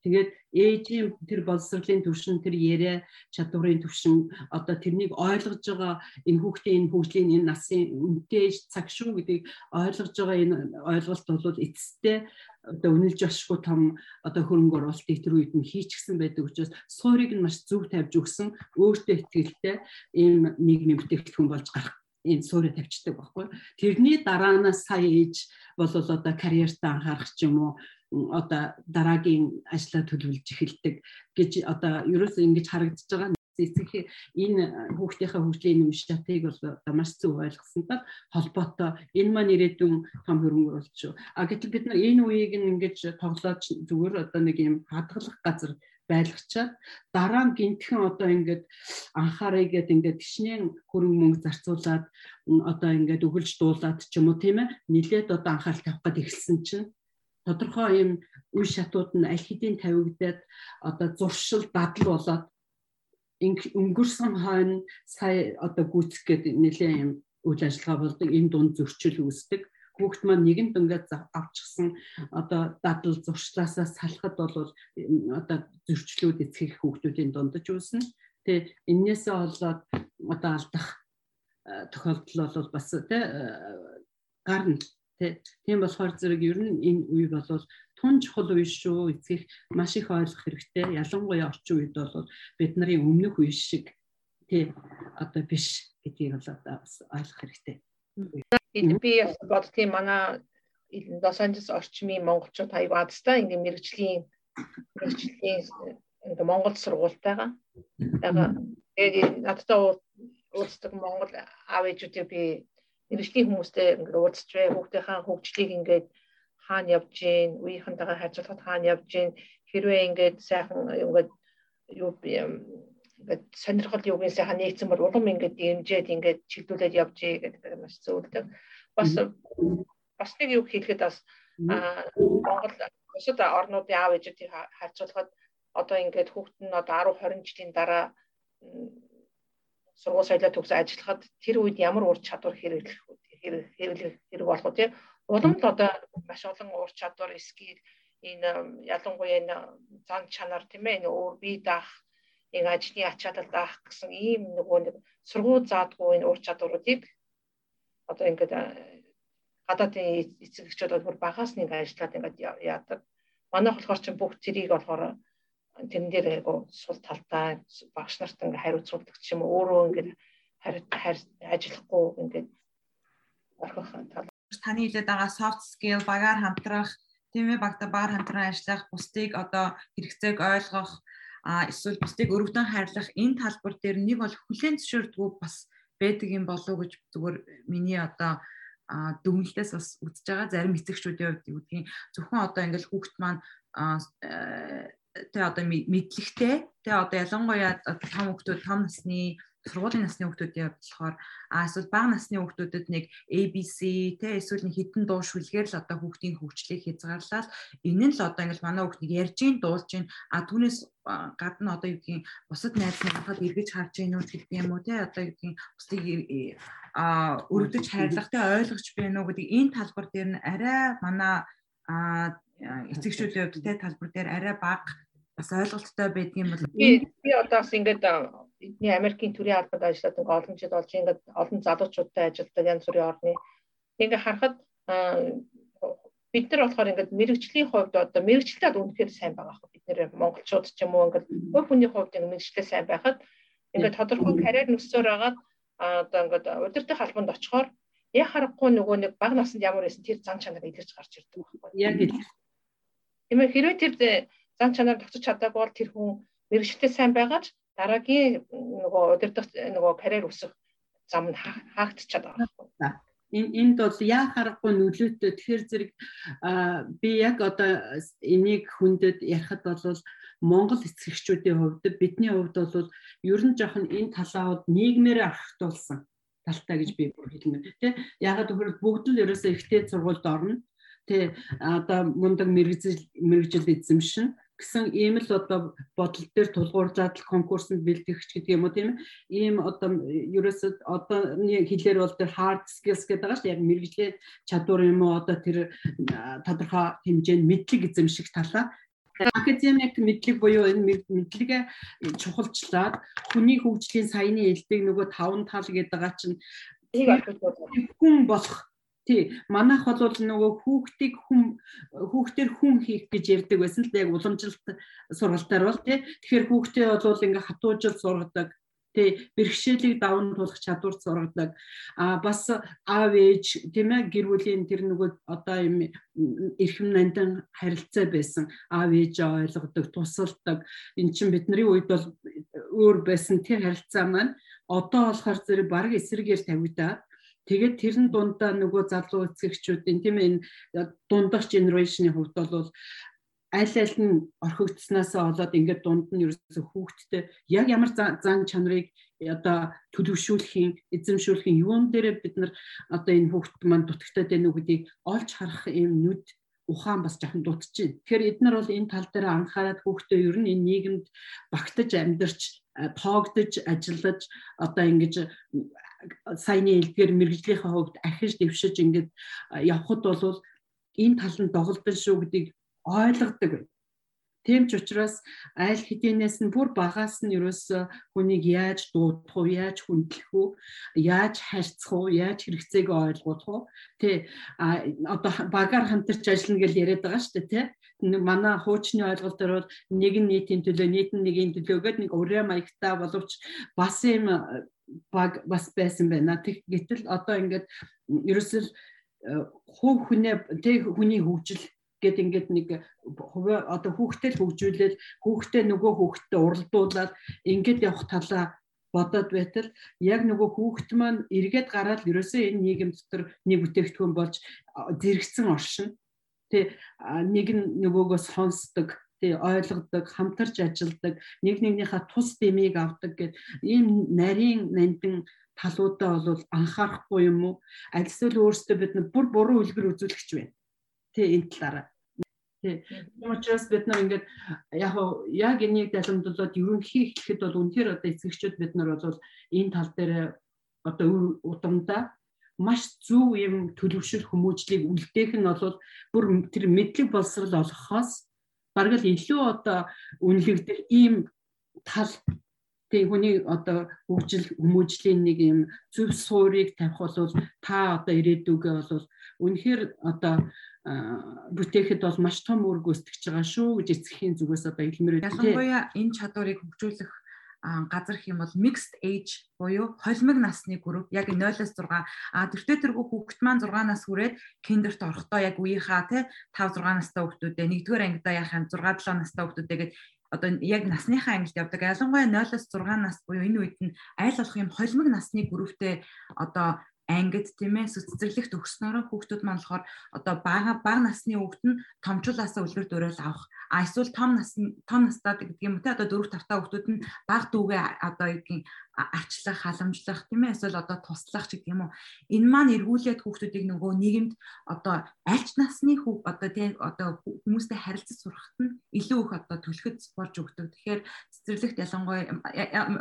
Тэгээд ээжийн тэр боловсролын төвшин тэр яриа чадварын төвшин одоо тэрнийг ойлгож байгаа энэ хүүхдийн энэ хөгжлийн энэ насын үнэтэй цаг шүү гэдгийг ойлгож байгаа энэ ойлголт бол эцэстээ одоо үнэлж ашгүй том одоо хөрөнгө оруулалтыг тэр үед нь хийчихсэн байдаг учраас суурийг нь маш зөв тавьж өгсөн өөртөө ихтэй ийм нийгмийн бүтээгдэхүүн болж гарах энэ суурь тавьчихдаг байхгүй. Тэрний дараанаас сая ээж бол одоо карьертаа анхаарах ч юм уу одоо дараагийн ажлаа төлөвлөж эхэлдэг гэж одоо ерөөсөө ингэж харагдаж байгаа эцэг энэ хүүхдийнхээ хөгжлийн юм шатыг бол маш зөв ойлгосонтой холбоотой энэ маань ирээдүйн том хөрөнгө оруулалт шүү. А гэтэл бид нар энэ үеийг ингэж тоглоод зүгээр одоо нэг юм хадгалах газар байлгачаад дараа нь гинтхэн одоо ингээд анхаарай гэд ингээд гişнээ хөрөнгө мөнгө зарцуулаад одоо ингээд өгөлж дуулаад ч юм уу тийм ээ нилээд одоо анхаарал тавих гээд эхэлсэн чинь. Тодорхой юм үе шатууд нь аль хэдийн тавигдаад одоо зуршил дадал болоод өнгөрсөн хойно сая одоо гүйцэх гээд нэлээд юм үйл ажиллагаа болдог энэ дунд зөрчил үүсдэг хүүхд маань нэгэн дүнгээд авчихсан одоо дадал зуршлаасаа салахад бол одоо зөрчлүүд эцгэх хүүхдүүдийн дундаж үүснэ. Тэгээ энээсээ болоод одоо алдах тохиолдол бол бас тий гарна. Тийм болохоор зэрэг ер нь энэ үе бол тун чухал үе шүү. Эцгих маш их ойлгох хэрэгтэй. Ялангуяа орчин үед бол бид нарын өмнөх үе шиг тий одоо биш гэдгийг бол одоо бас ойлгох хэрэгтэй. Энэ би боддгийн манай Лос Анжелес орчмын монголчууд аяг баадтай ингээ мэрэгжлийн мэрэгжлийн ингээ монгол сургуультайгаа. Тэгээд надтай уулздаг монгол аав ээжүүдийг би мэрэгжлийн хүмүүстэй ингээ уулзч бай. Хүүхдийнхээ хөгжлийг ингээ хаана явж гин, үеийнхэнтэйгээ харьцуулахад хаана явж гин, хэрвээ ингээ сайхан ингээ юу ингээд сонирхол юугийн сайхан нэгдсэн бол улам ингээд дэмжээд ингээд чиглүүлээд явж гэдэг маш зөвлөдөг. Бас бас нэг юу хэлэхэд бас Монгол бусад орнуудын аав ээжүүдийг харьцуулахад одоо ингээд хүүхэд нь одоо 10 20 жилийн дараа сургууль соёлоо төгсөө ажиллахад тэр үед ямар ур чадвар хэрэглэх хэрэглэх хэрэг болох тийм улам л одоо маш олон ур чадвар скил энэ ялангуяа энэ зан чанар тийм ээ энэ өөр бие даах энэ ажлын ач чадал даах гэсэн ийм нөгөө нэг сургууль заадгүй энэ ур чадваруудыг одоо ингээд гадаадын эцэгчүүд бол бүр багаас нэг ажиллаад ингээд яадаг. Манайх болохоор чинь бүх тэрийг болохоор тэрэн дээр айгу сул талтай багш нарт ингээд хариуцуулдаг ч юм уу өөрөө ингээд ажиллахгүй ингээд орхих тал. Таны хэлээд байгаа soft skill багаар хамтрах тийм ээ багта багаар хамтран ажиллах бусдыг одоо хэрэгцээг ойлгох а эсвэл бусдыг өргөдөн хайрлах энэ талбар дээр нэг бол хүлэн зөвшөөрдгөө бас байдаг юм болов гэж зүгээр миний одоо дүгнэлтээс бас үзэж байгаа зарим эцэгчүүдийн хувьд юу гэдгийг зөвхөн одоо ингээл хүүхд маань тэ одоо мэдлэгтэй тэ одоо ялангуяа том хүүхдүүд том насны сургуулийн насны хүүхдүүдийн болохоор а эсвэл бага насны хүүхдүүдэд нэг ABC те эсвэл нэг хитэн дуу шүлгээр л одоо хүүхдийн хөгжлийг хязгаарлаад энэ нь л одоо ингээл манай хүүхд нэг ярьж ийн дуулж ийн а түүнээс гадна одоо юу гэдгийг бусад найз нөхөд эргэж харж ийн үү гэдэг юм уу те одоо юу гэдгийг бусдыг а өргөдөж хайрлагатай ойлгож байна уу гэдэг энэ талбар дээр нь арай манай а эцэгчүүдийн хувьд те талбар дээр арай бага бас ойлголттой байдгийн бол би одоо бас ингээд эдний Америкийн төрийн албад ажиллаад ингээ олон жил болж ингээ олон залуучуудтай ажилладаг янз бүрийн орны. Ингээ харахад бид нар болохоор ингээд мэрэгжлийн хувьд одоо мэрэгчлээд үнэхээр сайн байгаа хөө бид нэр монголчууд ч юм уу ингээд хувь хүний хувьд ингээд мэрэгчлээ сайн байхад ингээд тодорхой карьер нөсөөр агаад одоо ингээд удирдах албанд очихоор яг харахгүй нөгөө нэг баг наснд ямар байсан тэр зан чанар илэрч гарч ирдэг байхгүй яг тийм ээ хэрвээ тэр зан чанар тогтож чадаагүй бол тэр хүн мэрэгчлээ сайн байгааж дараагийн нөгөө удирдах нөгөө карьер өсөх зам нь хаагдчихад байгаа байхгүй. Энэ энд бол яа харахгүй нөлөөтэй тэгэхээр зэрэг би яг одоо энийг хүндэд ярихад бол Монгол эцэгчүүдийн хувьд бидний хувьд бол ер нь жоохон энэ талаад нийгмээр архитуулсан талтай гэж би бүр хэлнэ тий. Ягаад гэвэл бүгд л ерөөсөө ихтэй сургуульд орно. Тэ одоо мундаг мэрэгжил мэрэгжил эзэмшин гэсэн ийм л одоо бодол дээр тулгуурлаад конкурсанд бэлтгэгч гэдэг юм уу тийм ийм одоо ерөөсөд одоо хэлээр бол тэр hard skills гэдэг байгаа шүү яг мэрэгжлийн чадвар юм уу одоо тэр тодорхой хэмжээнд мэдлэг эзэмших талаа. Академик мэдлэг буюу энэ мэдлэгээ чухалчлаад хүний хөгжлийн саяны элбэг нөгөө таван тал гэдэг байгаа чинь хүн болох Тий, манайх бол нөгөө хүүхдийг хүм хүүхдээр хүн хийх гэж ярьдаг байсан л да яг уламжилт сургалтаар бол тий. Тэгэхээр хүүхдээ бол ингээ хатуужил сургадаг тий. Бэрхшээлийг даван туулах чадвар сургадаг. А бас аав ээж тийм ээ гэр бүлийн тэр нөгөө одоо юм эрхэм нандин харилцаа байсан. Аав ээжээ ойлгодог тусалдаг. Эн чинь бидний үед бол өөр байсан тэр харилцаа маань. Одоо болохоор зэрэг баг эсрэгээр тавигдаад Тэгээд тэрэн дундаа нөгөө залуу эцэгчүүдийн тийм энэ дундах генерашны хувьд бол аль аль нь орхигдсанаас болоод ингээд дунд нь ерөөсө хүүхдтэй яг ямар зан чанарыг одоо төлөвшүүлэхийн эзэмшүүлэхийн юун дээр бид нар одоо энэ хүүхд маань дутагтай байна уу гэдгийг олж харах юм нүд ухаан бас жоохон дутчихжээ. Тэгэхээр эднэр бол энэ тал дээр анхаарал хүүхдээ ер нь энэ нийгэмд багтаж амьдарч тоогдож ажиллаж одоо ингэж саяны элдгээр мэрэгжлийнхээ хувьд ахиж дэвшиж ингээд явхад бол энэ тал нь доголдсон шүү гэдгийг ойлгодог. Тийм ч учраас айл хэдийнээс нь бүр багаас нь ерөөсө хүнийг яаж дуудах уу, яаж хүндлэх үү, яаж харьцах уу, яаж хэрэгцээг ойлгох уу. Тэ одоо багаар хамтарч ажиллана гэж яриад байгаа шүү дээ, тэ. Манай хуучны ойлголтоор бол нэг нь нийтийн төлөө, нийт нь нэгийн төлөө гэдэг нэг урья маягтай боловч бас юм баг бас байсан байна. Тэг гэтэл одоо ингээд ерөөсөл э, хувь хүнээ тэг хүний хөгжил гэд ингээд нэг одоо хүүхдэд хөгжүүлээд хүүхдээ нөгөө хүүхдэд уралдуулаад ингээд явах талаа бодоод байтал яг нөгөө хүүхэд маань эргээд гараад ерөөсөө энэ нийгэм дотор нэг бүтээгдэхүүн болж зэрэгцэн оршин. Тэ нэг нь нөгөөгөөс сонсдог тий ойлгодог, хамтарч ажилладаг, нэг нэгнийхээ тус дэмийг авдаг гэд ийм нарийн нандин талуудаа бол анхаарахгүй юм уу? Альсвал өөрсдөө бид бүр буруу үлгэр үзүүлэгч байна. Тий энэ талаараа. Тийм учраас бид нар ингээд яг яг энийг даламдуулаад ерөнхий хэлэхэд бол үнэхээр одоо эцэгчүүд бид нар бол энэ тал дээр одоо удамдаа маш зөв юм төлөвшөл хүмүүжлийг үлдээх нь бол бүр тэр мэдлэг боловсрал олгохоос бараг л илүү одоо үнэлэгдэх ийм тал тэг хүний одоо хөгжил хүмүүжлийн нэг юм зөв суурийг тавих бол та одоо ирээдүгөө бол үнэхээр одоо бүтээхэд бол маш том үр гүйцэтгэж байгаа шүү гэж эцгийн зүгээс одоо хэлмээр байна. Ялангуяа энэ чадварыг хөгжүүлэх газар их юм бол mixed age буюу холимог насны групп яг 0-6 а тэртээ тэргүй хүүхэд маань 6 нас хүрээд киндерт орохдоо яг үеийнхаа те 5 6 настай хүүхдүүдээ 1-р ангидаа яхаа 6 7 настай хүүхдүүдээгээд одоо яг насныхаа ангилд явдаг. Ялангуяа 0-6 нас буюу энэ үед нь аль болох юм холимог насны групптэй одоо ангид тийм ээ цэцэрлэгт өгснөөрөө хүүхдүүд маань болохоор одоо бага бага насны хүүхд нь томчлаасаа үлгэр дуурайл авах. А эсвэл том нас том настаа гэдэг юм те одоо 4 5 та хүүхдүүд нь бага дүүгээ одоо югийн арчлах, халамжлах тийм ээ эсвэл одоо туслах ч гэдэг юм уу. Энэ маань эргүүлээд хүүхдүүдийг нөгөө нийгэмд одоо альч насны хүүг одоо тийм одоо хүмүүстэй харилцаж сурахад нь илүү их одоо төлөхөд болж өгдөг. Тэгэхээр цэцэрлэгт ялангуяа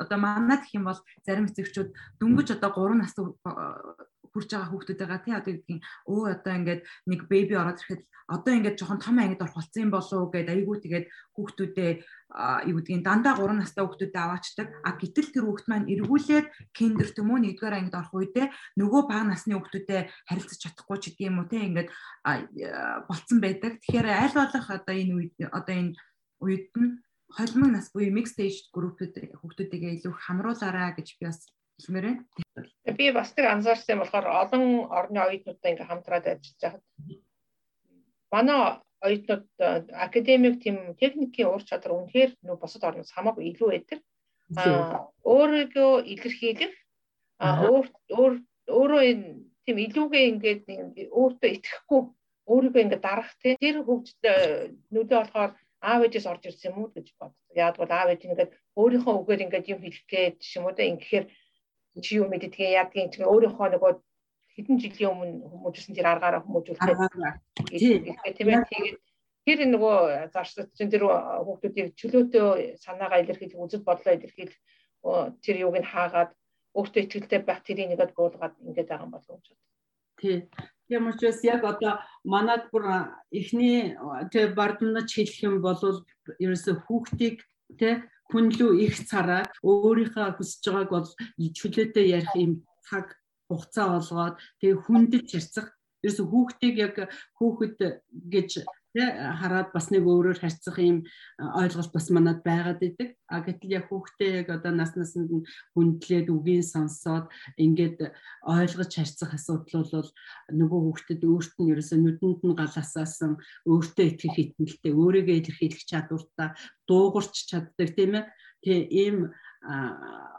одоо манад гэх юм бол зарим эцэгчүүд дөнгөж одоо 3 нас хүрч байгаа хүүхдүүдтэйгээ тий одоо гэдгийг өө одоо ингээд нэг беби ороод ирэхэд одоо ингээд жоохон том ангид орох болсон юм болов уу гэд айгүй тэгээд хүүхдүүдээ юу гэдгийг дандаа 3 настай хүүхдүүдэд аваачдаг. А гэтэл тэр хүүхд маань эргүүлээд киндер төмөө нэгдүгээр ангид орох үедээ нөгөө бага насны хүүхдүүдэд харилцаж чадахгүй ч гэдэг юм уу те ингээд болцсон байдаг. Тэгэхээр аль болох одоо энэ үед одоо энэ үед нь холимог нас буюу mixed age группүүд хүүхдүүдийгээ илүү хамруулаарай гэж би бас хэлмээр байна. Би бас тэр анзаарсан болохоор олон орны оюутнуудтай ингээм хамтраад ажиллаж байхад манай оюутнууд академик тийм техникийн ур чадвар үнэхээр нөө бусад орноос хамаагүй илүү байдаг. Аа өөрийгөө илэрхийлэх өөр өөр өөрөө энэ тийм илүүгээ ингээд өөртөө итгэхгүй өөрийгөө ингээд дарах тэр хөгжил нүдэ болохоор аав ээжээс орж ирсэн юм уу гэж боддог. Яг бол аав ээж ингээд өөрийнхөө үгээр ингээд юм хэлэх ч юм уу тэ ингээд чи юу мэддгээ яадгийн чи өөрийнхөө нөгөө хэдэн жилийн өмнө хүмүүжсэн тэр аргаараа хүмүүжүүлдэг. Тийм ээ тэгээд тэр нөгөө зарчлагч тэр хүүхдүүдийг чөлөөтэй санаагаа илэрхийлэх үзэл бодлоо илэрхийлэх тэр юуг нь хаагаад өөртөө ихтэй байх тэрийг нэгэд буулгаад ингэж байгаа юм болов уу гэж бод. Тий. Тийм учраас яг одоо манад бүр эхний тэг бардамнаж хэлэх юм бол ерөөсө хүүхдийг тэг хүнлүү их цараад өөрийнхөө хүсэж байгааг бол чөлөөтэй ярих юм цаг хугацаа олгоод тэгээ хүндэж харьцах ерөөсө хүүхдийг яг хүүхэд гэж хараад бас нэг өөрөөр харьцах юм ойлголт бас манад байгаад идэг. А гэтэл яг хүүхдээ яг одоо нас насанд нь хүндлээд үгийн сонсоод ингээд ойлгож харьцах асуудал бол нөгөө хүүхдэд өөрт нь ерөөсөө нүдэнд нь галасаасан өөртөө итгэх итгэлтэй өөрийгөө илэрхийлэх чадвартай дуугарч чаддаг тийм ээ. Тэгээ ийм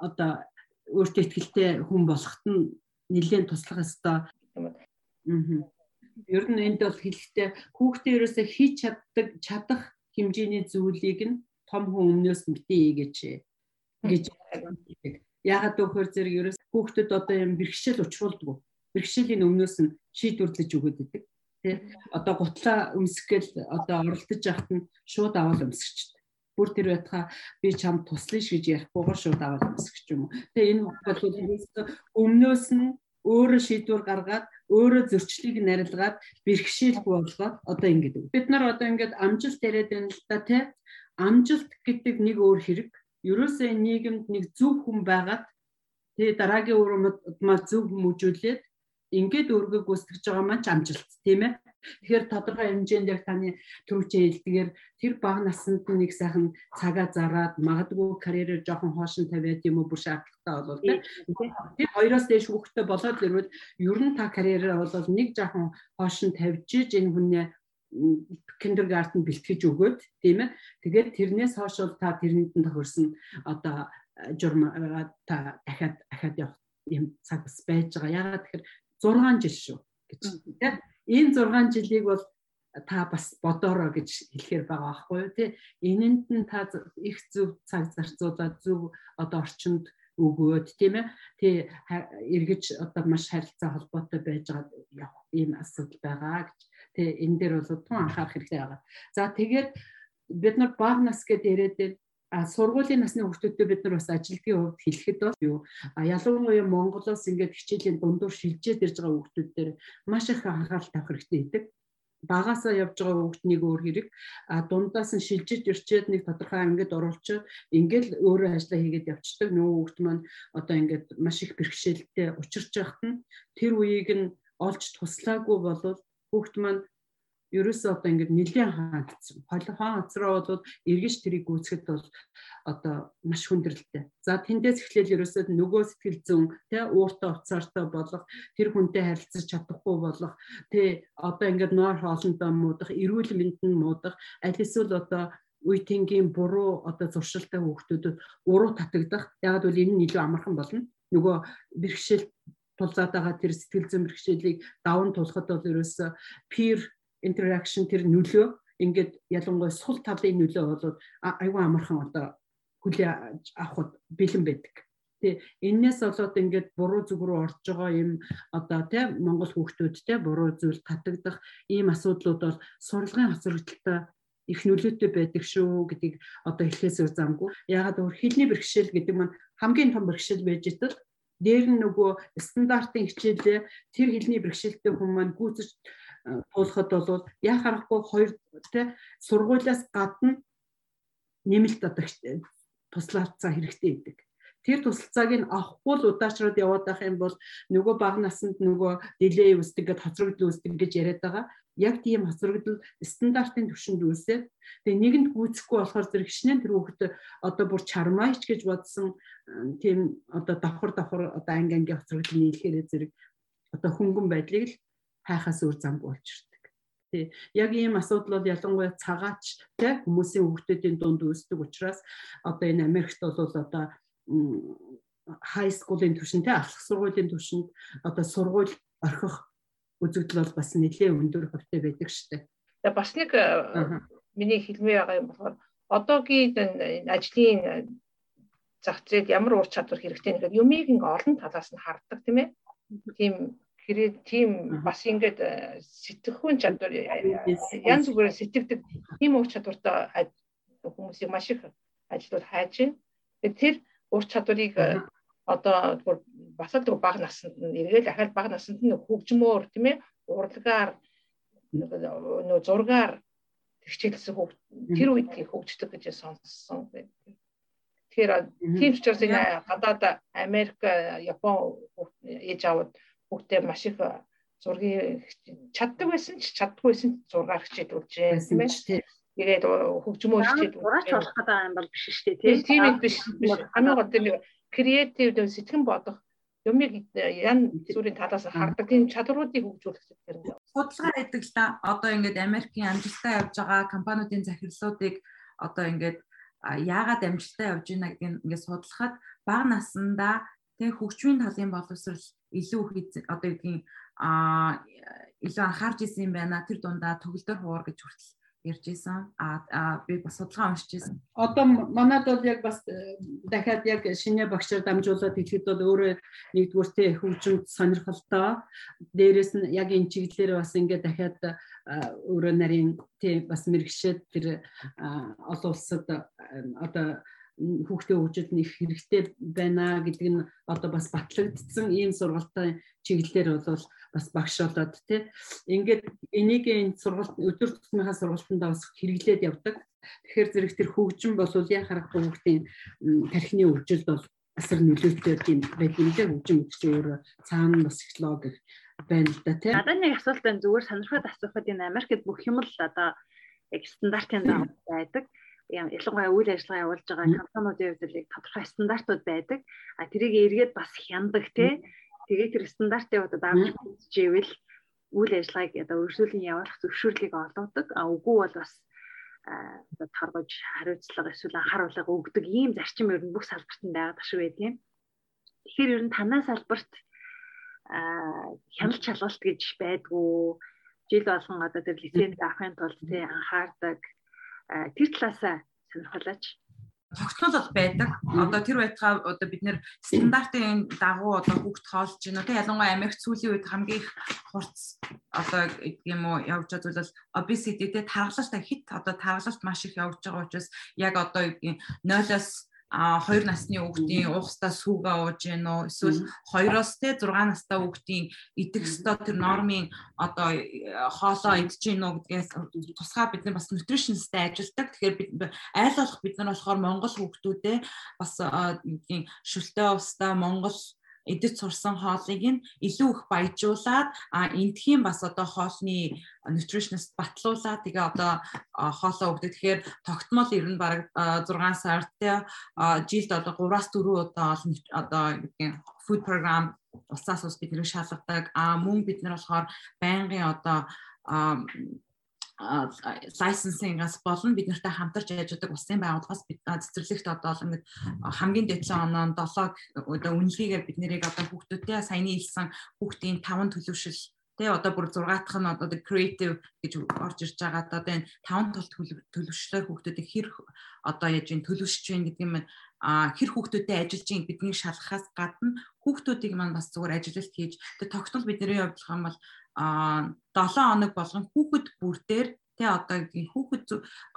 одоо өөртөө итгэлтэй хүн болоход нь нэлээд туслах ёстой. Аа ер нь энд бол хэлэхдээ хүүхдээ ерөөсөө хийж чаддаг чадах хэмжээний зүйлийг нь том хүн өмнөөс битээ гэж гэж яагаад гэвэл зэрэг ерөөс хүүхдэд одоо юм бэрхшээл учруулдаг. Бэрхшээлийн өмнөөс нь шийдвэрлэж өгöd идэг. Тэ одоо гутлаа өмсгөл одоо оролдож яхад нь шууд аваад өмсгчдэг бүр тэр байтха би чам туслая ш гэж ярихгүйгээр шууд аваад өмсгч юм. Тэгээ энэ бол өмнөөс нь өөрөө шийдвэр гаргаад өөрөө зөрчлийг нарилгаад бэрхшээлгүй болгоод одоо ингэдэг. Бид нар одоо ингээд амжилт яриад байна л да тий. Амжилт гэдэг нэг өөр хэрэг. Ерөөсөө нийгэмд нэг зөв хүн байгаад тэгээ дараагийн урмаа зөв хүмүүжүүлээд ингээд өөргөө гүйцэтгэж байгаа маань ч амжилт тийм ээ. Тэгэхээр тодорхой хэмжээнд яг таны түрүүчээ хэлдгээр тэр бага наснд нэг сайхан цагаа зараад магадгүй карьерээр жоохон хоошин тавиад юм уу бүр шаардлагатай болов тийм. Тэр хоёроос дээш хүүхдтэй болоод ирвэл ер нь та карьерээр бол нэг жоохон хоошин тавьж энэ хүнээ киндергартен бэлтгэж өгөөд тийм ээ. Тэгээд тэрнээс хойш бол та тэрнэнд нь тохирсон одоо журм та дахиад дахиад явах юм цаг бас байж байгаа. Ягаад тэгэхээр 6 жил шүү гэж. Тийм энэ 6 жилийг бол та бас бодороо гэж хэлэхээр байгаа байхгүй юу тий энэнд нь та их зөв цаг зарцуулаад зөв одоо орчинд өгөөд тийм ээ? Тий эргэж одоо маш харилцаа холбоотой байж байгаа явах ийм асуудал байгаа гэж. Тэгээ энэ дээр бол тун анхаарах хэрэгтэй байгаа. За тэгээд бид нар баг нас гэдээ яриад а сургуулийн насны хүүхдүүдтэй бид нар бас ажилтгийн хувьд хэлэхэд бол юу? Ялангуяа Монголоос ингээд хичээлийн дундуур шилжээд ирж байгаа хүүхдүүд дээр маш их анхаарал тавих хэрэгтэй гэдэг багасаа явж байгаа хүүхднийг өөр хэрэг. А дундаас нь шилжиж ирчээд нэг тодорхой ангид оруулчаад ингээд өөрөө ажиллаа хийгээд явцдаг нөгөө хүүхд маань одоо ингээд маш их бэрхшээлтэй учирч байхад нь тэр үеийг нь олж туслаагүй болвол хүүхд маань ерөөсөө одоо ингээд нэлээд хаагдсан. Холон хаан газраа бол эргэж тэрийг гүйцэхэд бол одоо маш хүндрэлтэй. За тэндээс эхлээл ерөөсөө нөгөө сэтгэл зүйн тэ ууртай уцаартай болох тэр хүнтэй харилцаж чадахгүй болох тэ одоо ингээд нойр хоолндоо муудах, эрүүл мэндэнд муудах, аль эсвэл одоо үе тэнгийн буруу одоо зуршилтай хүүхдүүдэд уруу татагдах. Яг бол энэ нь илүү амархан болно. Нөгөө бэрхшээл тулзаад байгаа тэр сэтгэл зүйн бэрхшээлийг даван тулахад бол ерөөсөө peer interaction тэр нөлөө ингээд ялангуяа сул талын нөлөө бол аюу амархан одоо хүлээ авахд бэлэн байдаг. Тэ энээс болоод ингээд буруу зүг рүү орж байгаа юм одоо тэ Монгол хүүхдүүд тэ буруу зүйл татагдах ийм асуудлууд бол сурлагын хоцрогдолтой их нөлөөтэй байдаг шүү гэдгийг одоо хэлхээс өөр замгүй. Ягаад өөр хэлний бэрхшээл гэдэг маань хамгийн том бэрхшээл байж итэл дээр нь нөгөө стандартын хичээлээ тэр хэлний бэрхшээлтэй хүмүүс маань гүйцэж туулахад бол яа харахгүй хоёр тэ сургуулиас гадна нэмэлт одоо туслалцаа хэрэгтэй гэдэг. Тэр тусалцааг нь авахгүй л удаачраад яваад байх юм бол нөгөө баг насанд нөгөө дилей үүсдэг гэд хоцрогдол үүсдэг гэж яриад байгаа. Яг тийм хоцрогдол стандартын түвшинд үүсээд тэгээ нэгэнд гүйцэхгүй болохоор зэрэг шинэ тэр хүүхэд одоо бүр чармаач гэж бодсон тийм одоо давхар давхар одоо анги анги хоцрогдол нийлэхээр зэрэг одоо хөнгөн байдлыг л хайхаас өөр замгүй болчихдог. Тий. Яг ийм асуудал бол ялангуяа цагаач тий хүмүүсийн хүүхдүүдийн дунд үүсдэг учраас одоо энэ Америкт бол одоо high school-ийн түвшинтэй алах сургуулийн түвшинд одоо сургууль орхих үзэгдэл бол бас нэлээд өндөр хувьтай байдаг дээ. Тэгээ бас нэг миний хэлмээ байгаа юм болохоор одоогийн ажлын зах зээл ямар ур чадвар хэрэгтэй нэхэд юмыг ингээ олон талаас нь харддаг тийм ээ. Тийм хэрэг тийм бас ингээд э, сэтгэхүйн чадвар э, янз бүрээр сэтгэдэг тийм ур чадвартай хүмүүсийг маш их ажлууд хайж байна. Тэр ур чадварыг э, одоо бас л баг наснд нь эргээл дахиад баг наснд нь хөгжмөөр тийм ээ урлагаар нөө зургаар хичээлсэн хүүхд тэр үед хөгждөг гэж сонссон байна. Тэгэхээр тийм ч учраас энэ гадаад Америк, Япон ээж аваад бүгдээ маш их зургийг чаддаг байсан ч чаддгүй байсан зургаар хичээд үлжээ тийм ээ. Тэгээд хөгжмөө хичээд ураач болох гэдэг юм бол биш шүү дээ тийм ээ биш биш. Хамгийн гол нь креатив сэтгэн бодох юмыг ян зүрийн талаас хардаг тийм чадруудыг хөгжүүлэх хэрэгтэй. Судалгаа хийдэг л да. Одоо ингээд Америкийн амжилттай явж байгаа компаниудын захирлуудыг одоо ингээд яагаад амжилттай явж байна гэдгийг ингээд судлахад бага наснда тэг хөгжмийн талын боловсрал илүү одоо юудгийн а илүү анхаарч исэн юм байна. Тэр дундаа төгөлдөр хуур гэж хүртэл ярьж исэн. А би бас судалгаа уншиж исэн. Одоо манад бол яг бас э, дахиад яг шинэ багшаар дамжуулаад хэлэхэд бол өөрөө нэгдүгээртээ хөгжимд сонирхолтой. Дээрээс нь яг энэ чиглэлээр бас ингээд дахиад өөрөө нарийн тий бас мэрэгшээд тэр олон улсад одоо хүүхдээ хөгжүүлд нь их хэрэгтэй байна гэдэг нь одоо бас батлагдсан ийм сургалтын чиглэлээр бол бас багш болоод тий ингээд энийг энэ сургалт өдөр тутмынхаа сургалтанд бас хэрэглээд явдаг. Тэгэхээр зэрэг тэр хөгжим бол яа харахгүй хүүхдийн тархины өвжил бол асар нөлөөтэй тийм байт юм дээ хөгжим гэж өөрөө цаана бас психологи байна л да тий. Надад нэг асуулт байна зүгээр сонирхоод асуухад энэ Америкт бүх юм л одоо яг стандартын дагуу байдаг ялангуяа үйл ажиллагаа явуулж байгаа компаниудын хувьд л тодорхой стандартууд байдаг. А тэрийг эргээд бас хяндаг те. Тэгээд тэр стандартын хувьд авч үзчихвэл үйл ажиллагааг одоо өрсөлдөөн явуулах зөвшөөрлийг олгодог. А үгүй бол бас одоо торгож хариуцлага эсвэл анхааруулга өгдөг ийм зарчим ер нь бүх салбарт нь байгаад шүү бай тийм. Тэгэхээр ер нь танаа салбарт хяналт шалгалт гэж байдгүй жил болгон одоо тэр лиценз авахын тулд тий анхаардаг тэр талаасаа сонирхолооч. тогтнол байдаг. Одоо тэр байтугай одоо бид нэр стандартын дагуу одоо хүүхд хоолж байна. Тэ ялангуяа Америк сүүлийн үед хамгийн их хурц одоо юм уу явж байгаа зүйл бол obesity тэ тархалт хит одоо тархалт маш их явж байгаа учраас яг одоо 0-оос а 2 насны хүүхдийн уухстаа сүүгээ ууж гин үү? Эсвэл 2-оос те 6 настай хүүхдийн идэх ёстой тэр нормын одоо хоолоо идэж гин үү гэдгээс тусгай бид нар бас nutritionisтай ажилладаг. Тэгэхээр бид айл болох бид нар болохоор Монгол хүүхдүүдээ бас юм шүлтэй устаа Монгол эдэд сурсан хоолыг нь илүү их баяжуулаад а эндхийн бас одоо хоолны nutritionist батлуулаад тэгээ одоо хоолоо өгдөг. Тэгэхээр тогтмол ер нь баг 6 сард жилд одоо 3-аас 4 удаа одоо гэдгийг food program уцаас ус бид нэр шалгадаг. А мөн бид нар болохоор байнгын одоо лайсенсингаас болон бид нартай хамтарч ажилладаг улсын байгууллагаас бид цэцэрлэгт одоо ингээд хамгийн дээд 7 оноо 7 одоо үнэлгээгээр бид нэрийг одоо хүүхдүүдтэй саяны хэлсэн хүүхдийн 5 төлөвшил тий одоо бүр 6 дахь нь одоо creative гэж орж ирж байгаа одоо энэ 5 тул төлөвшлөөр хүүхдүүдийг хэр одоо яаж ин төлөвшөж байна гэдэг юм а хэр хүүхдүүдтэй ажиллаж ин бидний шалгахаас гадна хүүхдүүдийг маань бас зүгээр ажилтнууд хийж тэгээ тогтмол бидний хувьд юм бол 7 хоног болгон хүүхэд бүр дээр тэ одоо хүүхэд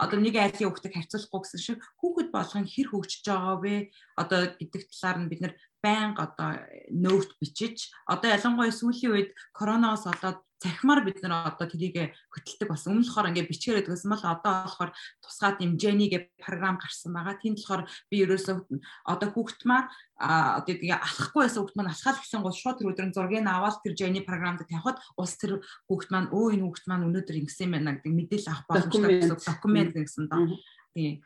одоо нэг айлын хүүхдийг харьцуулахгүй гэсэн шиг хүүхэд болгон хэр хөгжиж байгаа вэ? Одоо гэдэг талаар нь бид нэр байнга одоо нөт бичиж одоо ялангуяа сүүлийн үед коронавигоос болоод цахимаар бид нар одоо тэрийг хөтэлдэг болсон. Өмнө болохоор ингээд бичгээрээд байсан бол одоо болохоор тусгаад юм Jenny гэх програм гарсан байгаа. Тэнд болохоор би ерөөсөө одоо хүүхд маань одоо тэгээ алахгүй байсан хүүхд маань алхаад гисэн гол шууд тэр өдрийн зургийг аваад тэр Jenny програмд тавихад ус тэр хүүхд маань өө энэ хүүхд маань өнөөдөр ингэсэн байна гэдэг мэдээлэл авах боломжтой гэсэн документ гэсэн доо. Тийм.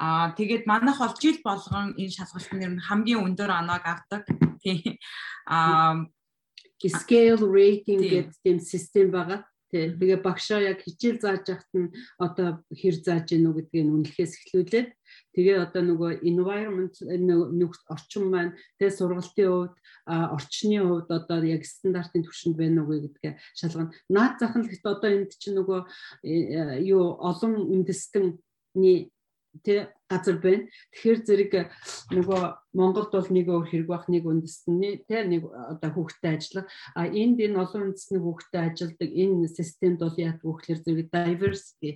Аа тэгээд манайх бол жил болгон энэ шалгалтын нэр нь хамгийн өндөр оноог авдаг. Тийм. Аа scale rating гэдэг тийм систем байгаа. Тэгээ багшаа яг хичээл зааж яхад нь одоо хэр зааж гэнэ үү гэдгийг үнэлэхээс эхлүүлээд тэгээ одоо нөгөө environment нөхц орчин маань тэгээ сургалтын хувьд орчны хувьд одоо яг стандартын түвшинд байна уу гэдгээ шалгана. Наад зах нь гэхдээ одоо энд чинь нөгөө э, юу олон үндэстэнний тэ газар байна. Тэгэхээр зэрэг нөгөө Монголд бол нэг өөр хэрэг бах нэг үндэсний тэ нэг одоо хүүхдэд ажиллах. А энд энэ олон үндэсний хүүхдэд ажилладаг энэ системд бол яг хүүхлэр зэрэг diversity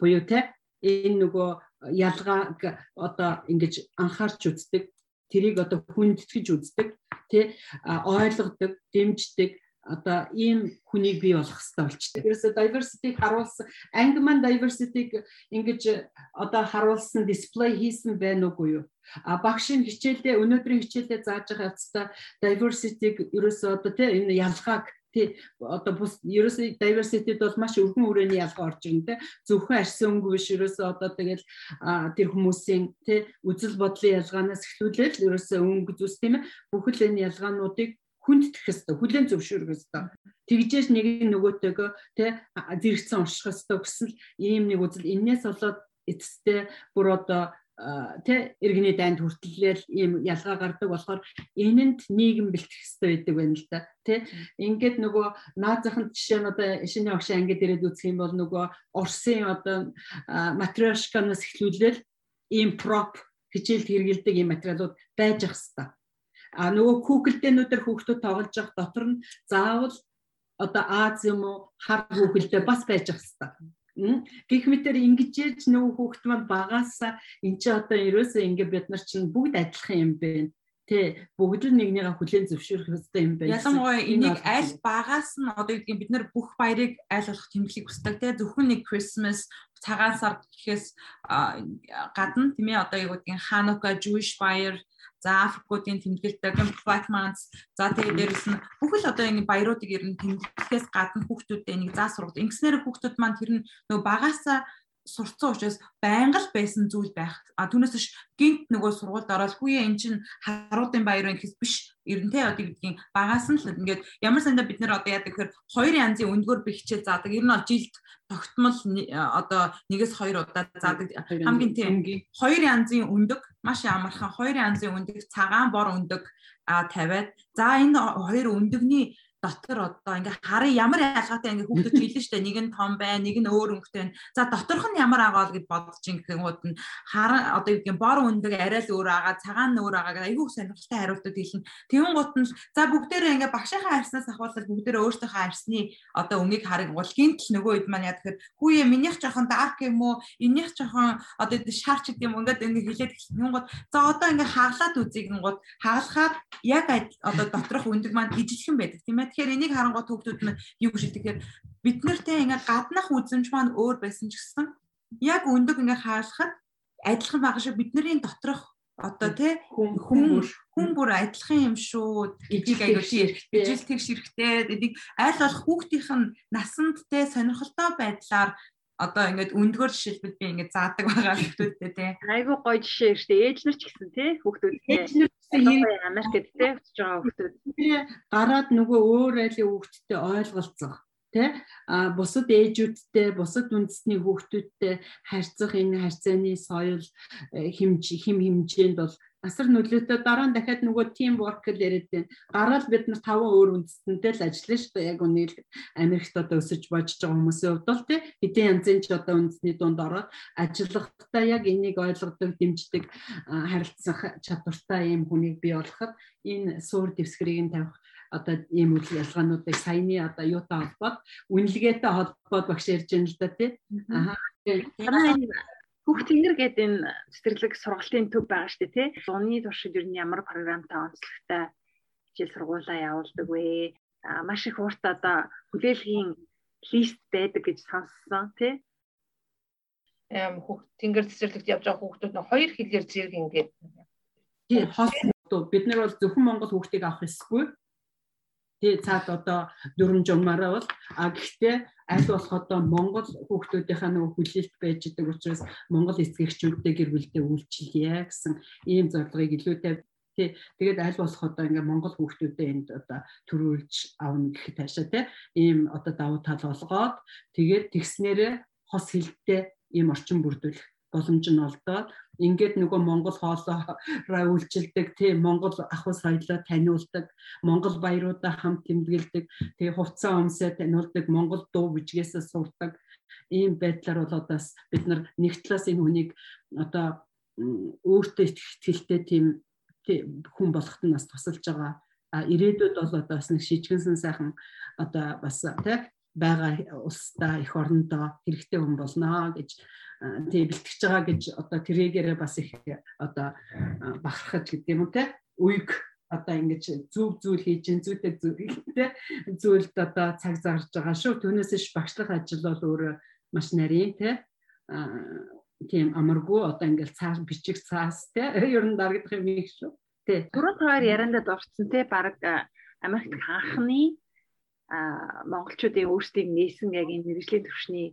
буюу тэ энэ нөгөө ялгааг одоо ингэж анхаарч үздэг. Тэрийг одоо хүндэтгэж үздэг. Тэ ойлгодог, дэмждэг одоо ийм хүнийг бий болгох хэрэгтэй болчтой. Ерөөсө diversity-г харуулсан анги маань diversity-г ингэж одоо харуулсан дисплей хийсэн байна уугүй юу? А багшийн хичээлдээ өнөөдрийн хичээлдээ зааж байгаа явцдаа diversity-г ерөөсө одоо тийм энэ ялгааг тий одоо бус ерөөсөө diversity-д бол маш өргөн хүрээний ялгаа орж ирнэ те зөвхөн арьсан өнгө биш ерөөсөө одоо тэгэл тэр хүмүүсийн тий үзэл бодлын ялгаанаас эхлүүлээд ерөөсөө өнгө зүс тийм ээ бүхэл энэ ялгаануудыг хүндтгэх хэвээр хүлэн зөвшөөрөх хэвээр тэгжээж нэг нөгөөтэйгөө тэ зэрэгцэн унших хэвээр гэсэн ийм нэг үзэл. Энээс болоод эцэстээ бүр одоо тэ иргэний дайнд хүртэлгээл ийм ялгаа гардаг болохоор энэнд нийгэм бэлтгэх хэрэгтэй байдаг байна л да тэ. Ингээд нөгөө наазахын жишээ нь одоо шинэ огш ангид ирээд үзэх юм бол нөгөө Орсын одоо материалшканаас эхлүүлээл ийм prop хичээлд хэрэгэлдэг ийм материалууд байж ах хэвээр А нөгөө хүүхэлдээнүүдэр хүүхдүүд тоглож явах дотор нь заавал одоо Аз юм уу хар хүүхэлдээ бас байж ах хэвээр. Гэх мэтэр ингэж яаж нөгөө хүүхд маань багаасаа эн чи одоо ерөөсөө ингэ бид нар чинь бүгд адилхан юм бэ. Тэ бүгд л нэгнийгээ хүлээн зөвшөөрөх хэрэгтэй юм байна. Ялангуяа энийг аль багаас нь одоо гэдгийг бид нар бүх баярыг аль болох тэмдэглэх хүсдэг. Тэ зөвхөн нэг Christmas цагаан сар гэхээс гадна тийм ээ одоо гэдгийг Hanukkah Jewish баяр За Африкуудын тэмдэглэлтэй Black Months за тэгээд дээрэс нь бүхэл одоо ингэ баяруудыг ер нь тэмдэглэхээс гадна хүүхдүүдэд энийг заа сургад. Ингэснээр хүүхдүүд маань тэр нь нөгөө багаасаа сурцсан учраас байнга л байсан зүйл байх. А түүнээс биш гинт нөгөө сургуульд ороод хүүе эн чин харуудын баяр байна гэхээс биш ерөнтэй одоо гэдгийг багаас нь л ингээд ямар сандаа бид нэр одоо яадаг гэхээр хоёр янзын өндгөр би хичээл заадаг. Ер нь бол жилд тогтмол одоо нэгээс хоёр удаа заадаг. Хамгийн тийм хоёр янзын өндөг маш амархан хоёр янзын өндөг цагаан бор өндөг тавиад за энэ хоёр өндөгний дотор одоо ингээ харын ямар ялгаатай ингээ хүүхдүүд хэлнэ штэ нэг нь том бай нэг нь өөр өнгөтэй. За доторх нь ямар агаал гэд бодож ингэнгууд нь хар одоо юу гэх бор өндөг арай л өөр агаа цагаан нь өөр агаа айгүй сонирхолтой хариултууд хэлнэ. Тэгүн гут нь за бүгдээрээ ингээ багшийнхаа арьснаас ахвал бүгдээрээ өөртөөхөө арьсны одоо өнгийг хараг бол гинт л нөгөө хэд маань яа тэгэхээр хүүе минийх жоохон дарк юм уу? Энийх жоохон одоо шаарч гэдэг юм ингээд ингээ хэлээд тэгсэн гут за одоо ингээ хаглаад үзье гингууд хагалахаар яг одоо доторх өндөг маань ижилхэн байдаг тийм ээ Тэгэхээр энийг харангуй төвдүүд нь юу гэж хэлдэг? Тэгэхээр бид нартэй ингээ гаднах үзэмж маань өөр байсан ч гэсэн яг өндөг ингээ хаалхад адилхан байгаа шиг бидний доторх одоо тий хүн хүн бүр адилхан юм шүү гэдгийг аягүй ижил тэгш хэрэгтэй энийг аль болох хүүхдийнх нь насанд тий сонирхолтой байдлаар одоо ингээд өндгөр жишээлбэл би ингээд заадаг байгаа хүмүүстэй тий. Айгуу гоё жишээ шүү дээ. Ээж нар ч гэсэн тий хүүхдүүд. Ээж нар гэсэн Америкт тий өсөж байгаа хүүхдүүд. Гараад нөгөө өөр айлын хүүхдтэй ойлголцох тэ а бусад ээжүүдтэй бусад үндэсний хүүхдүүдтэй харьцах энэ харьцааны соёл э, хэмж хим хэмжээнд бол асар нөлөөтэй дараа нь дахиад нөгөө team work гэж яриад байна. Гараал бид нар таван өөр үндэстэнтэй л ажиллана шүү дээ. Яг үнийг Америкт одоо өсөж божж байгаа хүмүүсийн хувьд бол тий хэдэн янзын ч одоо үндэсний дунд ороод ажиллахдаа яг энийг ойлгодог, дэмждэг, харилцах чадвартай ийм хүнийг бий болгоход энэ суур дэвсгэрийг нь тавих одоо ийм үйл ялгаануудыг саяны одоо юутай холбоод үнэлгээтэй холбоод багш ярьж байна л да тий. Аа. Хүүхд тэнгэр гэдэг энэ цэцэрлэг сургалтын төв байгаа шүү дээ тий. Зуны туршид ер нь ямар програмтай онцлогтой хичээл сургуулаа явуулдаг вэ? А маш их урт одоо хүлээлгийн лист байдаг гэж сонссон тий. Эм хүүхд тэнгэр цэцэрлэгт явж байгаа хүүхдүүд нь хоёр хэлээр зэрэг ингээд тий хол бид нар бол зөвхөн монгол хүүхдийг авах эсгүй тий цаад одоо дүрм жумаараа бол а гэхдээ аль болох одоо Монгол хүүхдүүдийнхаа нөгөө хүлээлт байж идэг учраас Монгол эцэгчүүдтэй гэр бүлдээ үйлчлэе гэсэн ийм зорилгыг илүүтэй тий тэгээд аль болох одоо ингээ Монгол хүүхдүүдэд энд одоо төрүүлж авна гэх таашаа тий ийм одоо давуу тал олгоод тэгээд тэгснээрээ хос хилттэй ийм орчин бүрдүүлэх боломж нь олдоод ингээд нөгөө Монгол хоолоороо [LAUGHS] үйлчилдэг тийм Монгол ахуй соёлоо таниулдаг Монгол баяруудаа хамт тэмдэглэдэг тэгээ хувцас өмсөө таниулдаг Монгол дуу бичгээсээ сурдаг. Ийм байдлаар бол одоо бид нар нэг талаас энэ хүнийг одоо өөртөө ихтгэлтэй тийм хүн болоход нь бас тусалж байгаа. А ирээдүйд бол одоо бас нэг шижгэнсэн сайхан одоо бас тий байгаа улсдаа их орондоо хэрэгтэй хүн болно гэж тий бэлтгэж байгаа гэж одоо тэрэгээрээ бас их одоо бахархаж гэдэг юм те үеиг одоо ингэж зүг зүйл хийж зүйтэй зүйлтэй зүйлд одоо цаг зарж байгаа шүү. Түүнээс ш багшлах ажил бол өөрөө маш нарийн те тийм амаргүй одоо ингээл цааш бичих цаас те [LAUGHS] ер нь дарагдах юм их шүү. Тэ. Түрүүн хоёр яриандад орцсон те баг Америкт анхны а монголчуудын өөрсдийг нээсэн яг энэ мэрэгжлийн төвшний